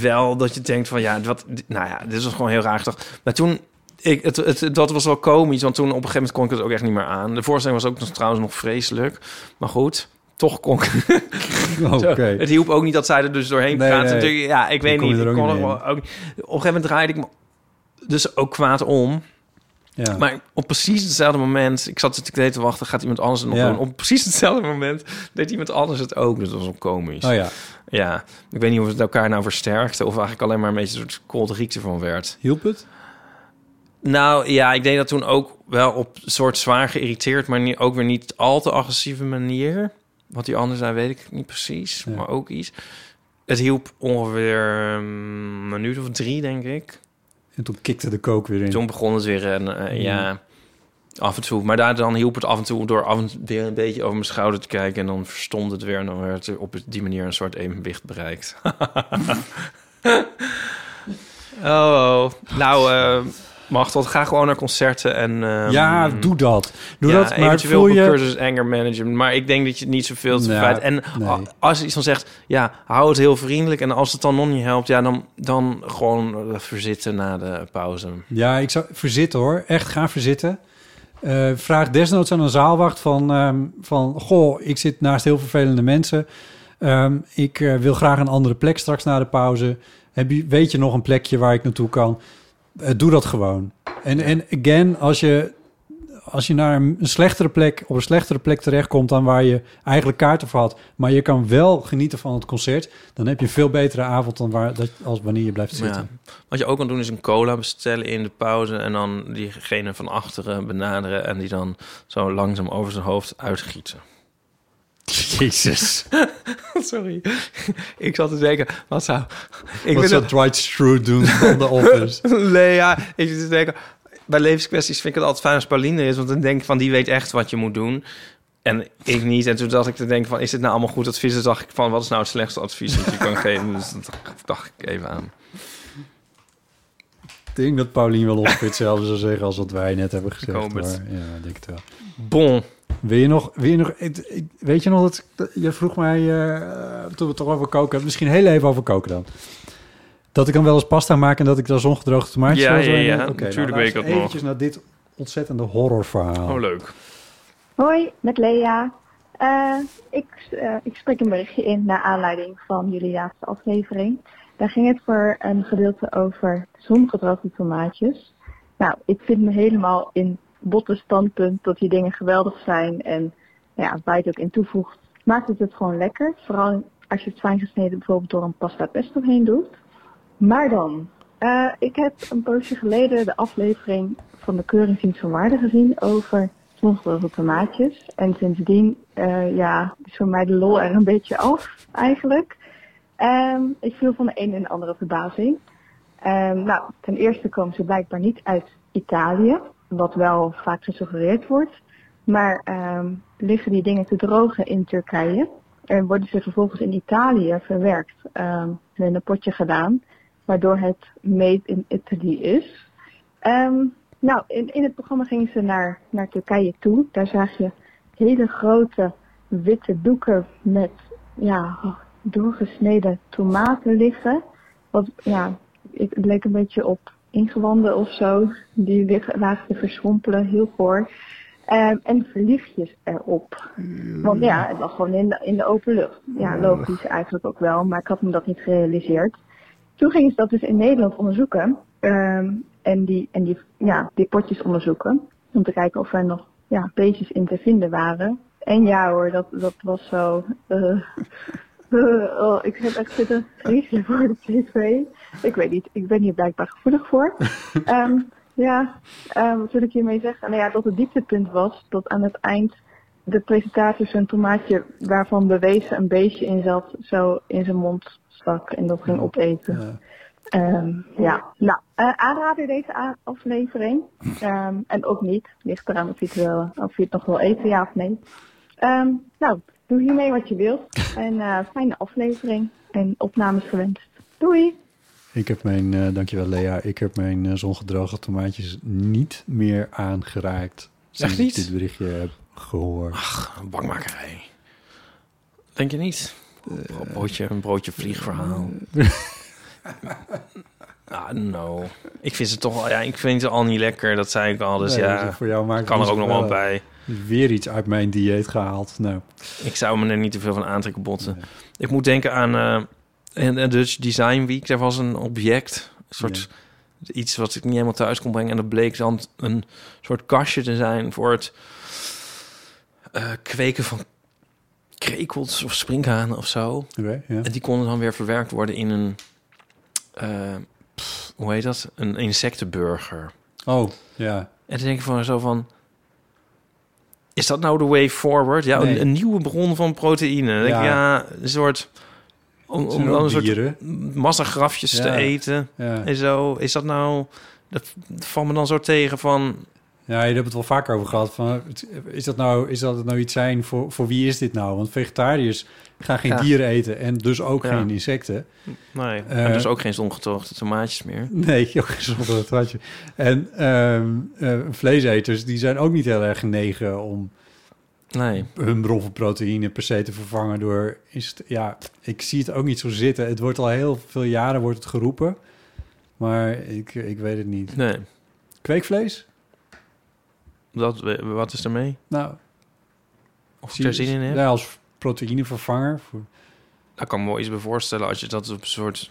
wel dat je denkt van ja, wat, nou ja, dit was gewoon heel raar. Toch? Maar toen, ik, het, het, dat was wel komisch, want toen op een gegeven moment kon ik het ook echt niet meer aan. De voorstelling was ook nog, trouwens nog vreselijk. Maar goed, toch kon ik... [laughs] Oké. [laughs] Het hielp ook niet dat zij er dus doorheen Nee, praten. nee. Natuurlijk, Ja, ik weet niet. Ik kon er ook, niet- op een gegeven moment draaide ik me dus ook kwaad om. Ja. Maar op precies hetzelfde moment, ik zat natuurlijk te wachten, gaat iemand anders het nog Ja. doen. Op precies hetzelfde moment deed iemand anders het ook. Dus dat was ook komisch. Oh ja. Ja, ik weet niet of het elkaar nou versterkte... of eigenlijk alleen maar een beetje een soort kolderiek ervan werd. Hielp het? Nou ja, ik deed dat toen ook wel op een soort zwaar geïrriteerd... maar niet, ook weer niet al te agressieve manier. Wat die ander zei, weet ik niet precies, Ja. maar ook iets. Het hielp ongeveer een minuut of drie, denk ik. En toen kikte de kook weer in. Toen begon het weer en eh, Mm. ja, af en toe. Maar daar dan hielp het af en toe door af en toe weer een beetje over mijn schouder te kijken... en dan verstond het weer en dan werd er op die manier een soort evenwicht bereikt. [laughs] oh, nou, eh Machtel, ga gewoon naar concerten en... ehm, ja, doe dat. Doe ja, dat, maar voel je... cursus anger management. Maar ik denk dat je het niet zoveel te Ja. En nee. als je iets van zegt, ja, hou het heel vriendelijk. En als het dan nog niet helpt, ja, dan, dan gewoon eh, verzitten na de pauze. Ja, ik zou verzitten hoor. Echt, ga verzitten. Eh, vraag desnoods aan een zaalwacht van, ehm, van... Goh, ik zit naast heel vervelende mensen. Ehm, ik eh, wil graag een andere plek straks na de pauze. Heb je, weet je nog een plekje waar ik naartoe kan? Eh, doe dat gewoon. En, en again, als je, als je naar een slechtere plek, op een slechtere plek terechtkomt dan waar je eigenlijk kaarten voor had, maar je kan wel genieten van het concert, dan heb je een veel betere avond dan waar, dat, als wanneer je blijft zitten. Ja. Wat je ook kan doen is een cola bestellen in de pauze en dan diegene van achteren benaderen en die dan zo langzaam over zijn hoofd uitgieten. [laughs] Jezus. [laughs] Sorry. Ik zat te denken, wat zou... Ik Wat zou Dwight Schrute doen van The [laughs] Office? nee, ja, ik zit te denken... Bij levenskwesties vind ik het altijd fijn als Pauline is... want dan denk ik van, die weet echt wat je moet doen. En ik niet. En toen dacht ik te denken van, is dit nou allemaal goed advies? Toen dacht ik van, wat is nou het slechtste advies dat je kan geven? Dus dat dacht ik even aan. Ik denk dat Paulien wel ongeveer hetzelfde zou zeggen als wat wij net hebben gezegd. maar ja, ik denk het wel. Bon. Wil je nog, wil je nog weet je nog dat, je vroeg mij, eh, toen we het toch over koken hebben, misschien heel even over koken dan. Dat ik dan wel eens pasta maak en dat ik dan zongedroogde tomaatjes Ja, zo ja, in- ja, Oké, natuurlijk nou, weet ik dat nog. eventjes naar dit ontzettende horrorverhaal. Oh, leuk. Hoi, met Lea. Eh, ik, eh, ik spreek een berichtje in naar aanleiding van jullie laatste aflevering. Daar ging het voor een gedeelte over zongedroogde tomaatjes. Nou, ik vind me helemaal in botte standpunt dat die dingen geweldig zijn. En ja, waar het ook in toevoegt, maakt het het gewoon lekker. Vooral als je het fijn gesneden bijvoorbeeld door een pasta pesto heen doet. Maar dan, eh, ik heb een poosje geleden de aflevering van de Keuringsdienst van Waarde gezien over zongedroogde tomaatjes. En sindsdien, eh, ja, is voor mij de lol er een beetje af eigenlijk. Ehm, ik viel van de een en de andere verbazing. Ehm, nou, ten eerste komen ze blijkbaar niet uit Italië, wat wel vaak gesuggereerd wordt. Maar ehm, liggen die dingen te drogen in Turkije en worden ze vervolgens in Italië verwerkt ehm, en in een potje gedaan, waardoor het made in Italy is. Ehm, nou, in, in het programma gingen ze naar, naar Turkije toe. Daar zag je hele grote witte doeken met ja, doorgesneden tomaten liggen. Wat ja, het leek een beetje op ingewanden of zo. Die liggen, lagen te verschrompelen, heel goor. Ehm, en verliefjes erop. Want ja, het was gewoon in de, in de open lucht. Ja, logisch eigenlijk ook wel, maar ik had me dat niet gerealiseerd. Toen gingen ze dat dus in Nederland onderzoeken. ehm, en die, en die, ja, die potjes onderzoeken. Om te kijken of er nog ja, beestjes in te vinden waren. En ja hoor, dat, dat was zo... eh, [laughs] oh, ik heb echt zitten vriezen voor de tv. Ik weet niet, ik ben hier blijkbaar gevoelig voor. [laughs] Ehm, ja, ehm, wat wil ik hiermee zeggen? Nou ja, dat het dieptepunt was dat aan het eind de presentator zijn tomaatje waarvan bewezen een beestje in zat, zo in zijn mond stak en dat ging opeten. Ehm, ja, nou, eh, aanrader deze aflevering. En ook niet. Ligt eraan of je het, wel, of je het nog wil eten, ja of nee. Nou, doe hiermee wat je wilt. [laughs] En eh, fijne aflevering. En opnames gewenst. Doei! Ik heb mijn, eh, dankjewel Lea, ik heb mijn eh, zongedroogde tomaatjes niet meer aangeraakt. Sinds niet? ik dit berichtje heb gehoord. Ach, een bangmakerij. Denk je niet? een broodje, een broodje vliegverhaal. [laughs] Ah, no. Ik vind ze toch wel, ja, ik vind ze al niet lekker. Dat zei ik al. Dus Nee, ja, dus voor jou maakt het kan er ook nog wel bij. Weer iets uit mijn dieet gehaald. Nou, Ik zou me er niet te veel van aantrekken botten. Ik moet denken aan eh een Dutch Design Week. Daar was een object, een soort iets wat ik niet helemaal thuis kon brengen. En dat bleek dan een soort kastje te zijn voor het eh, kweken van krekels of sprinkhanen of zo. Ja. En die konden dan weer verwerkt worden in een, eh, pff, hoe heet dat? Een insectenburger. Oh, ja. En dan denk ik van zo van... Is dat nou de way forward? Ja, Nee. een, een nieuwe bron van proteïne. Ja. ja, een soort... Om, dan een soort massagrafjes te eten. En zo. Is dat nou... Dat valt me dan zo tegen van... Ja, je hebt het wel vaker over gehad. Van, is dat nou, is dat nou iets zijn voor, voor wie is dit nou? Want vegetariërs gaan geen Ja. dieren eten en dus ook Ja. geen insecten. Nee, Eh, en dus ook geen zongetoogde tomaatjes meer. Nee, [laughs] ook geen zonder watje. En ehm, eh, vleeseters, die zijn ook niet heel erg genegen om Nee. hun bron van proteïne per se te vervangen door... Is het, ja, ik zie het ook niet zo zitten. Het wordt al heel veel jaren wordt het geroepen, maar ik, ik weet het niet. Nee. Kweekvlees? Dat, wat is ermee? Nou, Of ik er zin in heb? Ja, als proteïnevervanger. Voor, Daar kan ik me wel iets bij voorstellen als je dat op een soort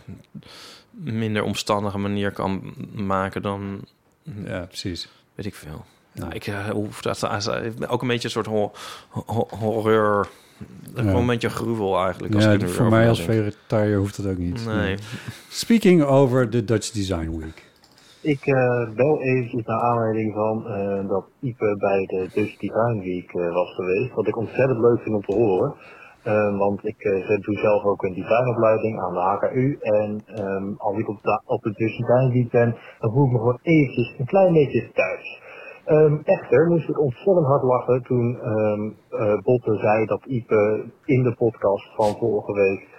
minder omstandige manier kan maken dan... Ja, precies. Weet ik veel. Nou, ik uh, hoef dat ook een beetje een soort ho ho horror. Gewoon een beetje gruwel eigenlijk. Als ja, voor mij als vegetariër hoeft dat ook niet. Nee. Speaking over de Dutch Design Week. Ik eh, bel eventjes naar aanleiding van eh, dat Ipe bij de Dutch Design Week eh, was geweest. Wat ik ontzettend leuk vind om te horen. Want ik doe zelf ook een designopleiding aan de HKU. En ehm, als ik op de, op de Dutch Week ben, dan voel ik me gewoon eventjes een klein beetje thuis. Ehm, echter moest ik ontzettend hard lachen toen ehm eh, Botte zei dat Ipe in de podcast van vorige week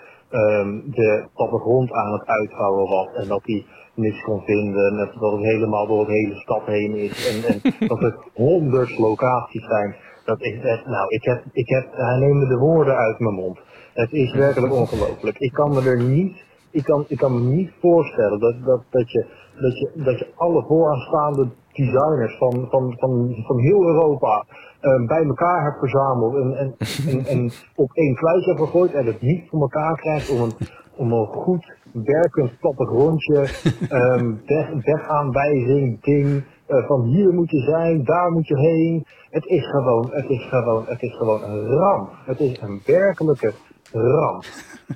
de plattegrond aan het uitvouwen was en dat hij niks kon vinden. En dat het helemaal door de hele stad heen is. En, en [laughs] dat er honderd locaties zijn. Dat is echt, nou, ik heb, ik heb, hij neemde de woorden uit mijn mond. Het is werkelijk ongelooflijk. Ik kan me er niet, ik kan, ik kan me niet voorstellen dat, dat, dat, je, dat, je, dat je alle vooraanstaande designers van, van, van, van heel Europa eh, bij elkaar hebt verzameld en, en, en, op één kluis hebt gegooid en het niet voor elkaar krijgt om een, om een goed werkend plattegrondje, um, [laughs] weg, wegaanwijzing, ding, eh, van hier moet je zijn, daar moet je heen. Het is gewoon, het is gewoon, het is gewoon een ramp. Het is een werkelijke ramp.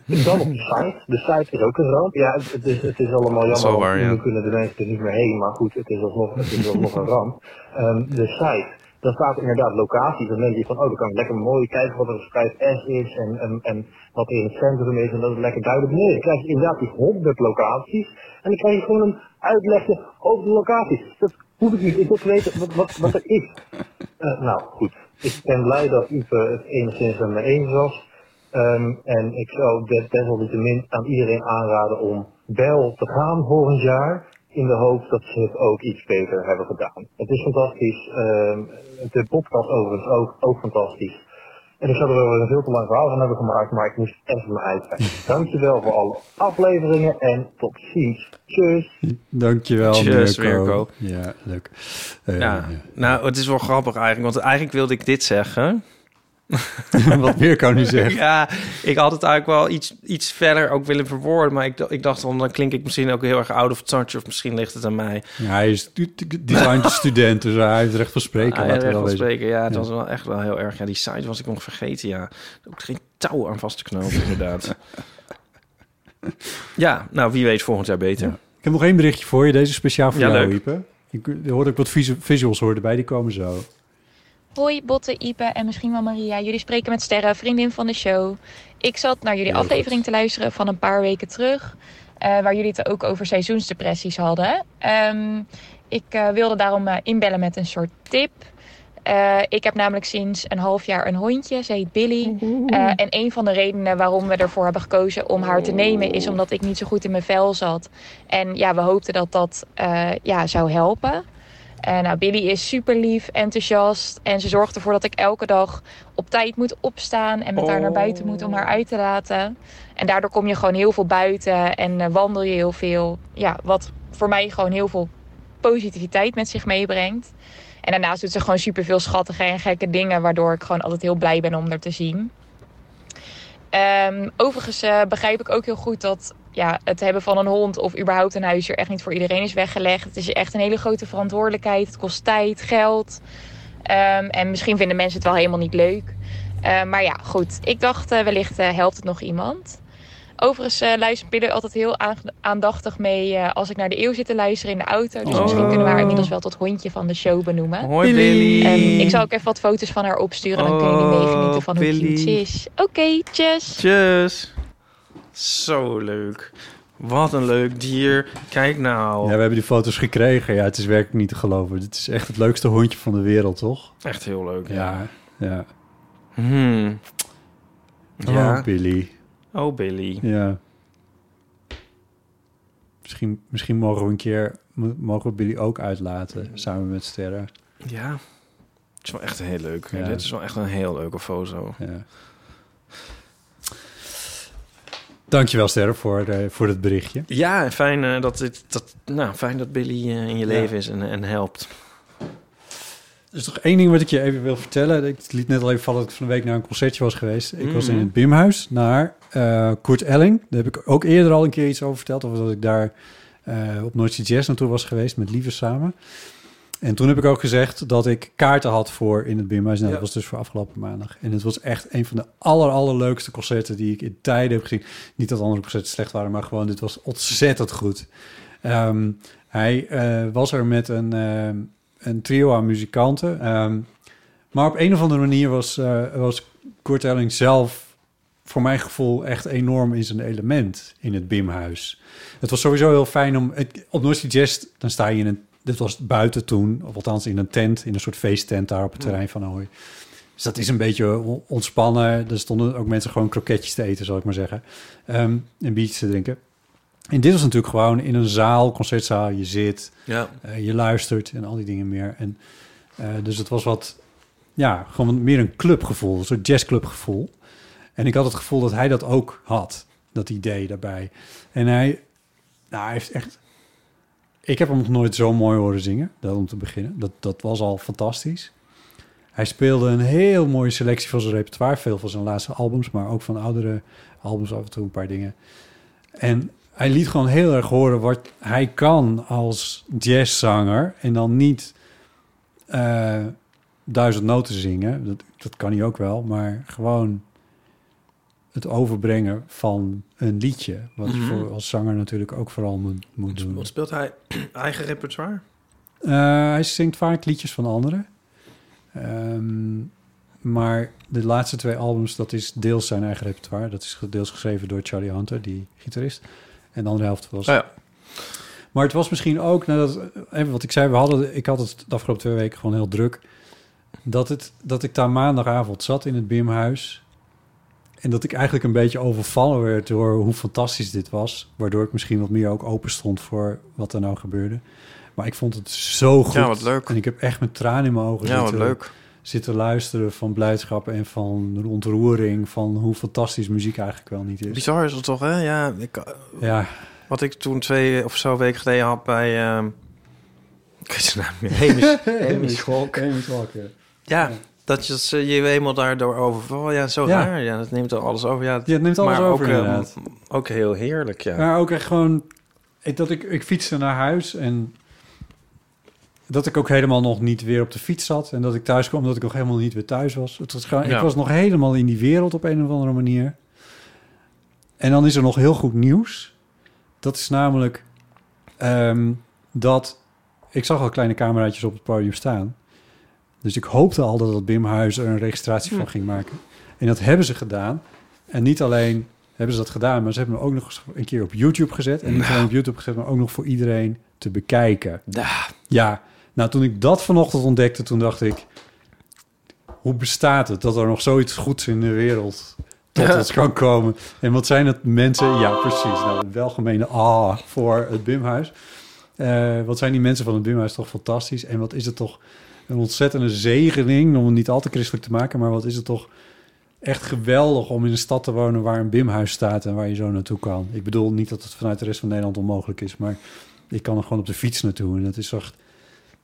[laughs] Dan op de site. De site is ook een ramp. Ja, het, het is, het is allemaal jammer, waar, nu kunnen de mensen er niet meer heen. Maar goed, het is alsnog, het is alsnog een ramp. Ehm, de site. Daar staat inderdaad locaties. Dan denk je van, oh, dan kan ik lekker mooi kijken wat er een schijf S is en, en, en wat er in het centrum is. En dat is lekker duidelijk. Nee, dan krijg je inderdaad die honderd locaties. En dan krijg je gewoon een uitlegje over de locaties. Dat hoef ik niet. Ik wil weten wat, wat, wat er is. [laughs] Eh, nou, goed. Ik ben blij dat Ipe het enigszins met me eens was. Ehm, en ik zou des- desalniettemin aan iedereen aanraden om wel te gaan volgend jaar. In de hoop dat ze het ook iets beter hebben gedaan. Het is fantastisch. Ehm, de podcast overigens ook, ook fantastisch. En ik zou er wel een veel te lang verhaal van hebben gemaakt, maar ik moest even mijn zijn. [laughs] Dankjewel voor alle afleveringen en tot ziens. Tjus. Dankjewel, Cheers, Mirko. Mirko. Ja, leuk. Eh, Ja, nou, het is wel grappig eigenlijk, want eigenlijk wilde ik dit zeggen. [laughs] Wat Mirko nu zegt. Ja, ik had het eigenlijk wel iets, iets verder ook willen verwoorden, maar ik, ik dacht dan, dan klink ik misschien ook heel erg out of touch, of misschien ligt het aan mij. Ja, hij is du- designstudent, dus hij heeft recht van spreken. Ah, recht wel van spreken, ja, het Ja. was wel echt wel heel erg. Ja, die site was ik nog vergeten, ja. Ook geen touw aan vast te knopen, inderdaad. [laughs] ja, nou, wie weet volgend jaar beter. Ik heb nog één berichtje voor je. Deze speciaal voor Ja, jou, leuk. Ipe. Ik er hoorde ik wat visu- visuals hoorde bij, die komen zo. Hoi Botte, Ipe en misschien wel Maria. Jullie spreken met Sterre, vriendin van de show. Ik zat naar jullie aflevering te luisteren van een paar weken terug. eh, waar jullie het ook over seizoensdepressies hadden. Ehm, ik eh, wilde daarom eh, inbellen met een soort tip. Eh, ik heb namelijk sinds een half jaar een hondje. Ze heet Billy. Eh, en een van de redenen waarom we ervoor hebben gekozen om haar te nemen... is omdat ik niet zo goed in mijn vel zat. En ja, we hoopten dat dat eh, ja, zou helpen. Eh, nou, Billy is super lief, enthousiast. En ze zorgt ervoor dat ik elke dag op tijd moet opstaan. En met haar naar buiten moet om haar uit te laten. En daardoor kom je gewoon heel veel buiten. En eh, wandel je heel veel. Ja, wat voor mij gewoon heel veel positiviteit met zich meebrengt. En daarnaast doet ze gewoon super veel schattige en gekke dingen. Waardoor ik gewoon altijd heel blij ben om er te zien. Ehm, overigens eh, begrijp ik ook heel goed dat ja, het hebben van een hond of überhaupt een huisdier echt niet voor iedereen is weggelegd. Het is echt een hele grote verantwoordelijkheid. Het kost tijd, geld. Ehm, en misschien vinden mensen het wel helemaal niet leuk. Eh, maar ja, goed. Ik dacht eh, wellicht eh, helpt het nog iemand. Overigens eh, luistert Billy altijd heel aan- aandachtig mee als ik naar de eeuw zit te luisteren in de auto. Dus Oh. misschien kunnen we haar inmiddels wel tot hondje van de show benoemen. Hoi, Billy. Ehm, ik zal ook even wat foto's van haar opsturen. Dan kunnen jullie Oh, meegenieten van hoe Billy. cute ze is. Oké, tjus. Tjus. Zo leuk. Wat een leuk dier. Kijk nou. Ja, we hebben die foto's gekregen. Ja, het is werkelijk niet te geloven. Dit is echt het leukste hondje van de wereld, toch? Echt heel leuk. Ja, ja. Hmm. Ja. Oh, Billy. Oh, Billy. Ja. Misschien, misschien mogen we een keer... mo- Mogen we Billy ook uitlaten, samen met Sterren. Ja. Het is wel echt heel leuk. Ja. Dit is wel echt een heel leuke foto. Ja. Dankjewel, Sterren, voor, de, voor het berichtje. Ja, fijn, eh, dat, dit, dat, nou, fijn dat Billy eh, in je leven is en, en helpt. Er is toch één ding wat ik je even wil vertellen. Ik liet net al even vallen dat ik van de week naar een concertje was geweest. Ik was in Mhm. het Bimhuis naar Kurt Elling. Daar heb ik ook eerder al een keer iets over verteld. Of dat ik daar op Noordse Jazz naartoe was geweest met Lieve samen. En toen heb ik ook gezegd dat ik kaarten had voor in het Bimhuis. Nou. Dat was dus voor afgelopen maandag. En het was echt een van de aller, allerleukste concerten die ik in tijden heb gezien. Niet dat andere concerten slecht waren, maar gewoon dit was ontzettend goed. Ehm, hij eh, was er met een, ehm, een trio aan muzikanten. Ehm, maar op een of andere manier was, eh was Kurt Elling zelf voor mijn gevoel echt enorm in zijn element in het Bimhuis. Het was sowieso heel fijn om... Het, op Noordse Jazz, dan sta je in een... Dit was buiten toen, of althans in een tent, in een soort feesttent daar op het terrein van Ahoy. Dus dat is een beetje on- ontspannen. Er stonden ook mensen gewoon kroketjes te eten, zal ik maar zeggen. Ehm, en biertjes te drinken. En dit was natuurlijk gewoon in een zaal, concertzaal. Je zit, Ja. eh, je luistert en al die dingen meer. En, eh, dus het was wat, ja, gewoon meer een clubgevoel, een soort jazzclubgevoel. En ik had het gevoel dat hij dat ook had, dat idee daarbij. En hij, nou, hij heeft echt... Ik heb hem nog nooit zo mooi horen zingen, dat om te beginnen. Dat, dat was al fantastisch. Hij speelde een heel mooie selectie van zijn repertoire. Veel van zijn laatste albums, maar ook van oudere albums af en toe een paar dingen. En hij liet gewoon heel erg horen wat hij kan als jazzzanger. En dan niet eh, duizend noten zingen. Dat, dat kan hij ook wel. Maar gewoon het overbrengen van een liedje. Wat je Mhm. voor als zanger natuurlijk ook vooral moet, moet doen. Wat speelt hij? [clears throat] Eigen repertoire? Eh, hij zingt vaak liedjes van anderen. Ehm, maar de laatste twee albums, dat is deels zijn eigen repertoire. Dat is deels geschreven door Charlie Hunter, die gitarist. En de andere helft was... Oh ja. Maar het was misschien ook, nou dat, even wat ik zei, we hadden, ik had het de afgelopen twee weken gewoon heel druk. Dat, het, dat ik daar maandagavond zat in het Bimhuis. En dat ik eigenlijk een beetje overvallen werd door hoe fantastisch dit was. Waardoor ik misschien wat meer ook open stond voor wat er nou gebeurde. Maar ik vond het zo goed. Ja, wat leuk. En ik heb echt met tranen in mijn ogen Ja, wat zitten, leuk. zitten luisteren van blijdschap en van ontroering. Van hoe fantastisch muziek eigenlijk wel niet is. Bizar is het toch, hè? Ja, ik, Ja. Wat ik toen twee of zo weken geleden had bij... ehm [laughs] ik weet zijn naam niet meer. Hamish, [laughs] Hamish Walk. Hamish Walk, ja. Ja, dat je ze- je helemaal daardoor over... Oh ja, zo Ja. raar. Ja, dat neemt er alles over. Ja, Ja, het neemt alles maar over, ook, eh, inderdaad. ook heel heerlijk, ja. Maar ook echt gewoon... Ik, dat ik, ik fietste naar huis en... Dat ik ook helemaal nog niet weer op de fiets zat. En dat ik thuis kwam, dat ik nog helemaal niet weer thuis was. Het was gewoon, Ja. Ik was nog helemaal in die wereld op een of andere manier. En dan is er nog heel goed nieuws. Dat is namelijk ehm, dat... Ik zag al kleine cameraatjes op het podium staan. Dus ik hoopte al dat het Bimhuis er een registratie van ging maken. En dat hebben ze gedaan. En niet alleen hebben ze dat gedaan, maar ze hebben hem ook nog eens een keer op YouTube gezet. En niet alleen op YouTube gezet, maar ook nog voor iedereen te bekijken. Ja, nou toen ik dat vanochtend ontdekte, toen dacht ik... Hoe bestaat het dat er nog zoiets goeds in de wereld tot ons [laughs] kan komen? En wat zijn het mensen... Ja, precies. Nou, een welgemene ah voor het Bimhuis. Eh, wat zijn die mensen van het Bimhuis toch fantastisch. En wat is het toch een ontzettende zegening... om het niet al te christelijk te maken... maar wat is het toch echt geweldig om in een stad te wonen... waar een Bimhuis staat en waar je zo naartoe kan. Ik bedoel niet dat het vanuit de rest van Nederland onmogelijk is... maar ik kan er gewoon op de fiets naartoe. En dat is echt,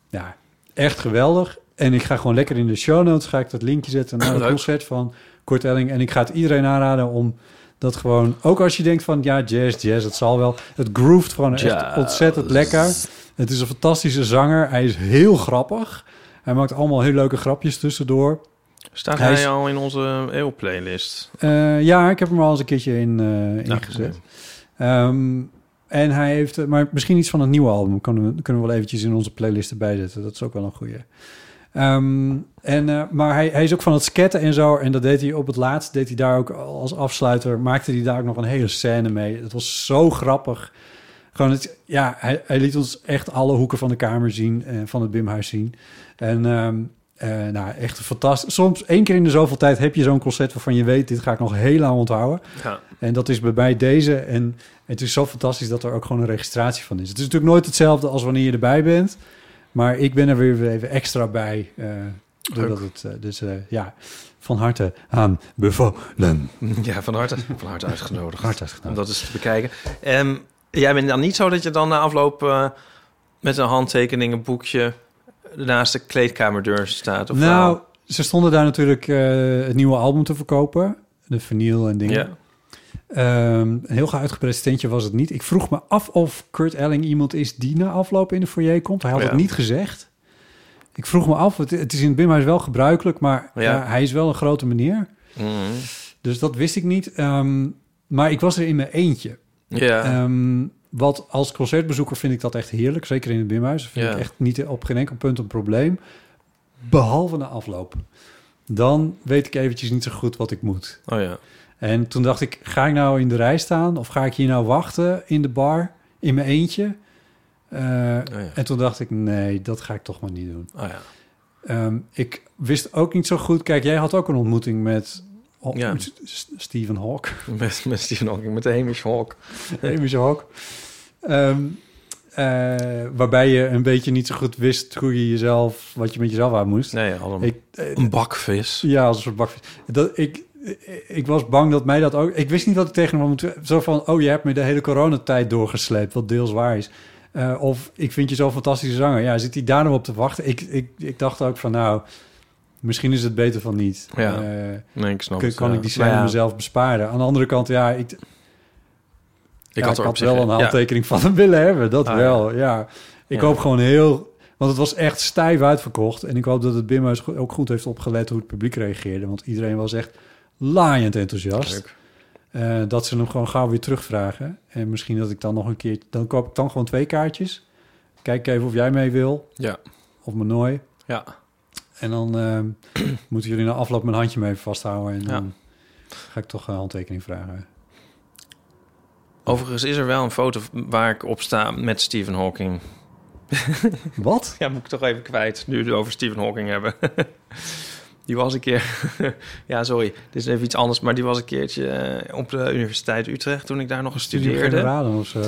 ja, echt geweldig. En ik ga gewoon lekker in de show notes... ga ik dat linkje zetten naar [clears throat] het concert van Kort Elling. En ik ga het iedereen aanraden om dat gewoon... ook als je denkt van, ja, jazz, jazz, het zal wel. Het groeft gewoon echt Jazz. ontzettend lekker. Het is een fantastische zanger. Hij is heel grappig. Hij maakt allemaal heel leuke grapjes tussendoor. Staat Hij hij, is- al in onze eeuwplaylist? Eh, ja, ik heb hem al eens een keertje in, eh ingezet. Ehm, en hij heeft, eh, maar misschien iets van het nieuwe album kunnen we, kunnen we wel eventjes in onze playlist erbij zetten. Dat is ook wel een goeie. Ehm, en, maar hij, hij is ook van het sketten en zo. En dat deed hij op het laatst, deed hij daar ook als afsluiter, maakte hij daar ook nog een hele scène mee. Het was zo grappig. Gewoon het, ja, hij, hij liet ons echt alle hoeken van de kamer zien, eh, van het Bimhuis zien. En ehm, eh, nou, echt fantastisch. Soms één keer in de zoveel tijd heb je zo'n concert waarvan je weet, dit ga ik nog heel lang onthouden. Ja. En dat is bij mij deze. En het is zo fantastisch dat er ook gewoon een registratie van is. Het is natuurlijk nooit hetzelfde als wanneer je erbij bent. Maar ik ben er weer even extra bij. eh, doordat het, eh, dus ja, van harte aan bevolen. [laughs] Ja, van harte, van harte uitgenodigd. Uitgenodigd. Om dat eens te bekijken. Ehm, jij bent dan niet zo dat je dan na afloop met een handtekeningenboekje naast de kleedkamerdeur staat? Of nou, wel? ze stonden daar natuurlijk eh, het nieuwe album te verkopen. De vinyl en dingen. Ja. Ehm, een heel uitgebreid standje was het niet. Ik vroeg me af of Kurt Elling iemand is die na afloop in de foyer komt. Hij had Ja. het niet gezegd. Ik vroeg me af, het, het is in het Bimhuis wel gebruikelijk, maar Ja. ja, hij is wel een grote meneer. Mhm. Dus dat wist ik niet. Ehm, maar ik was er in mijn eentje. Ja. Ehm, wat als concertbezoeker vind ik dat echt heerlijk. Zeker in het Bimhuis. Vind Ja. ik echt niet op geen enkel punt een probleem. Behalve na afloop. Dan weet ik eventjes niet zo goed wat ik moet. Oh ja. En toen dacht ik, ga ik nou in de rij staan? Of ga ik hier nou wachten in de bar in mijn eentje? Eh, En toen dacht ik, nee, dat ga ik toch maar niet doen. Oh ja. Ehm, ik wist ook niet zo goed. Kijk, jij had ook een ontmoeting met Ja. S- Stephen Hawk. Met, met Stephen Hawking, met de Hamish Hawk. [laughs] Hamish Hawk. Ehm, eh, waarbij je een beetje niet zo goed wist hoe je jezelf, wat je met jezelf aan moest. Nee, een, Ik- eh, een bakvis. Ja, als een soort bakvis. Dat, ik, ik was bang dat mij dat ook... Ik wist niet wat ik tegen hem moet... Zo van, oh, je hebt me de hele coronatijd doorgesleept, wat deels waar is. Eh, of, ik vind je zo'n fantastische zanger. Ja, zit hij daar nog op te wachten? Ik, ik, ik dacht ook van, nou, misschien is het beter van niet. Ja. Eh, Nee, ik snap kan, het, kan ja. ik die scène ja. mezelf besparen? Aan de andere kant, ja, ik... Ik ja, had er ik had wel een ja. handtekening van hem willen hebben, dat Ah, wel, ja. Ik hoop gewoon heel... Want het was echt stijf uitverkocht. En ik hoop dat het Bimhuis ook goed heeft opgelet hoe het publiek reageerde. Want iedereen was echt laaiend enthousiast. Leuk. Eh, dat ze hem gewoon gauw weer terugvragen. En misschien dat ik dan nog een keer... Dan koop ik dan gewoon twee kaartjes. Kijk even of jij mee wil. Ja. Of Manoy. Ja. En dan ehm, [clears throat] moeten jullie na afloop mijn handje mee vasthouden. En Ja. dan ga ik toch een handtekening vragen. Overigens is er wel een foto waar ik op sta met Stephen Hawking. [laughs] Wat? Ja, moet ik toch even kwijt, nu we het over Stephen Hawking hebben. [laughs] Die was een keer... [laughs] ja, sorry, dit is even iets anders... maar die was een keertje eh, op de Universiteit Utrecht... toen ik daar nog studeerde. Of zo.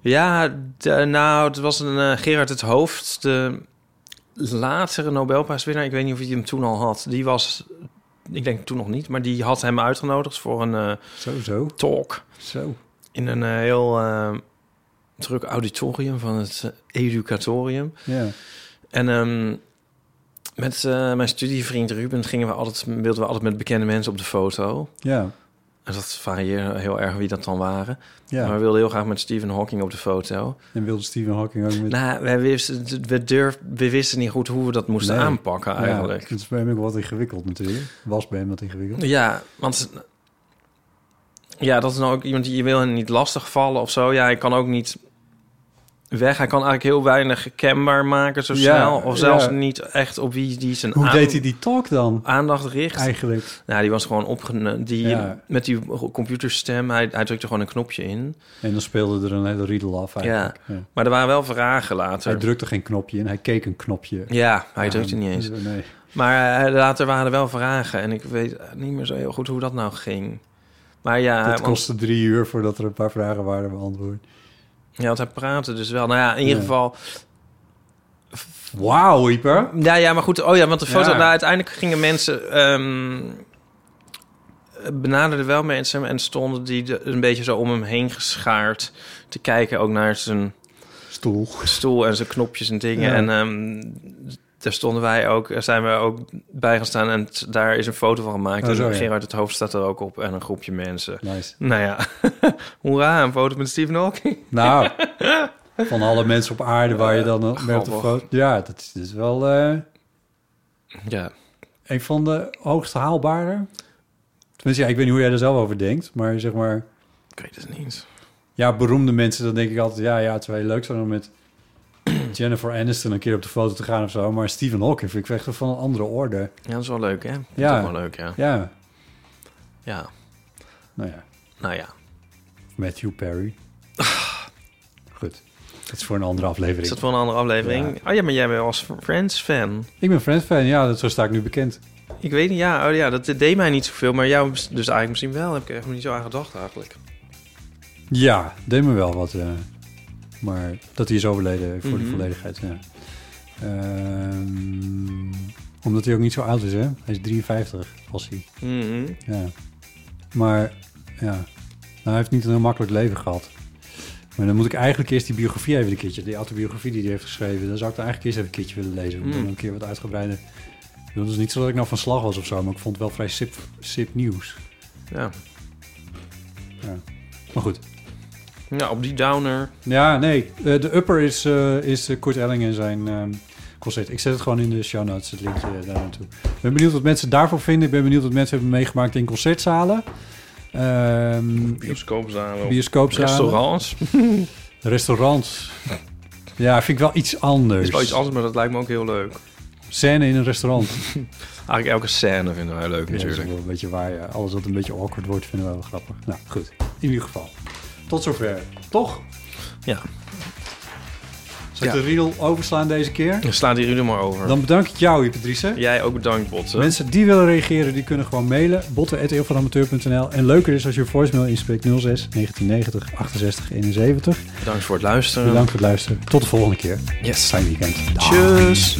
Ja, de- nou, het was een eh, Gerard het Hoofd, de latere Nobelprijswinnaar. Ik weet niet of hij hem toen al had. Die was, ik denk toen nog niet, maar die had hem uitgenodigd voor een eh, Zo, zo. talk. Zo. In een eh, heel eh, druk auditorium van het eh, Educatorium. Ja. En ehm, met eh, mijn studievriend Ruben gingen we altijd, wilden we altijd met bekende mensen op de foto. Ja. En dat varieerde heel erg wie dat dan waren. Ja. Maar we wilden heel graag met Stephen Hawking op de foto. En wilde Stephen Hawking ook met... Nou, wij wisten, we, durf, we wisten niet goed hoe we dat moesten Nee. aanpakken Ja, eigenlijk. het is bij hem ook wat ingewikkeld natuurlijk. Was bij hem wat ingewikkeld. Ja, want ja, dat is nou ook iemand die je wil hem niet lastig vallen of zo. Ja, hij kan ook niet weg. Hij kan eigenlijk heel weinig kenbaar maken zo Ja, snel. Of zelfs ja. niet echt op wie die zijn Hoe deed hij die talk dan? aandacht richt. Eigenlijk. Nou, die was gewoon opgenomen. Die, Ja. Met die computerstem, hij, hij drukte gewoon een knopje in. En dan speelde er een hele riedel af Ja. eigenlijk. Ja. Maar er waren wel vragen later. Hij drukte geen knopje in, hij keek een knopje. Ja, hij drukte niet eens. Nee. Maar eh, later waren er wel vragen. En ik weet niet meer zo heel goed hoe dat nou ging. Maar ja, Het want- kostte drie uur voordat er een paar vragen waren beantwoord. ja want hij praatte dus wel. Nou ja, in ieder Ja. geval... Wauw, Ieper. Ja, ja, maar goed. Oh ja, want de foto... Ja. Nou, uiteindelijk gingen mensen... ehm benaderden wel mensen en stonden die de- een beetje zo om hem heen geschaard te kijken ook naar zijn stoel, stoel en zijn knopjes en dingen. Ja. En ehm, daar stonden wij ook, er zijn we ook bij gaan staan en t- daar is een foto van gemaakt. Oh, zo, en ja. Gerard het hoofd staat er ook op en een groepje mensen. Nice. Nou ja, [laughs] hoera, een foto met Stephen Hawking. Nou, [laughs] van alle mensen op aarde waar je dan eh, mee op foto... Ja, dat is dus wel eh, Ja. een van de hoogst haalbare. Tenminste, ja, ik weet niet hoe jij er zelf over denkt, maar zeg maar... Ik weet het niet. Ja, beroemde mensen, dan denk ik altijd... Ja, ja, het zou heel leuk zijn om met Jennifer Aniston een keer op de foto te gaan of zo. Maar Stephen Hawking vind ik echt van een andere orde. Ja, dat is wel leuk, hè? Dat Ja. is wel leuk, ja. Ja. Ja. Nou ja, Nou ja. Matthew Perry. Goed. Dat is voor een andere aflevering. Is dat voor een andere aflevering? Oh ja, maar jij bent als Friends-fan. Ik ben Friends-fan, ja, dat, zo sta ik nu bekend. Ik weet niet, ja, oh ja, dat deed mij niet zoveel, maar jou dus eigenlijk misschien wel. Heb ik er echt niet zo aan gedacht eigenlijk. Ja, deed me wel wat. eh, maar dat hij is overleden voor de Mhm. volledigheid, ja. Ehm, omdat hij ook niet zo oud is, hè? Hij is 53, was hij. Mhm. Ja. Maar, ja. Nou, hij heeft niet een heel makkelijk leven gehad. Maar dan moet ik eigenlijk eerst die biografie even een keertje... die autobiografie die hij heeft geschreven... dan zou ik dan eigenlijk eerst even een keertje willen lezen. Om dan Mm. een keer wat uitgebreider... Dat is niet zo dat ik nou van slag was of zo... maar ik vond het wel vrij sip, sip nieuws. Ja. Ja. Maar goed. Ja, op die downer. Ja, nee. eh, de upper is, eh, is eh, Kurt Elling en zijn ehm, concert. Ik zet het gewoon in de show notes, het linkje daar naartoe. Ik ben benieuwd wat mensen daarvan vinden. Ik ben benieuwd wat mensen hebben meegemaakt in concertzalen. Ehm, Bioscoopzalen. Bioscoopzalen. Restaurants. [laughs] Restaurants. Ja, vind ik wel iets anders. is wel iets anders, maar dat lijkt me ook heel leuk. Scène in een restaurant. [laughs] Eigenlijk elke scène vinden wij leuk Ja, dat is natuurlijk. wel een beetje waar. Ja. Alles wat een beetje awkward wordt, vinden we wel grappig. Nou, goed. In ieder geval. Tot zover. Toch? Ja. Zal ik Ja. de riedel overslaan deze keer? Sla die ruzie maar over. Dan bedank ik jou, Patrice. Jij ook bedankt, Botte. Mensen die willen reageren, die kunnen gewoon mailen. botten.eeuwvanamateur.nl En leuker is als je een voicemail inspreekt 06 1990 68 71. Bedankt voor het luisteren. Bedankt voor het luisteren. Tot de volgende keer. Yes. Fijn weekend. Dag. Tjus.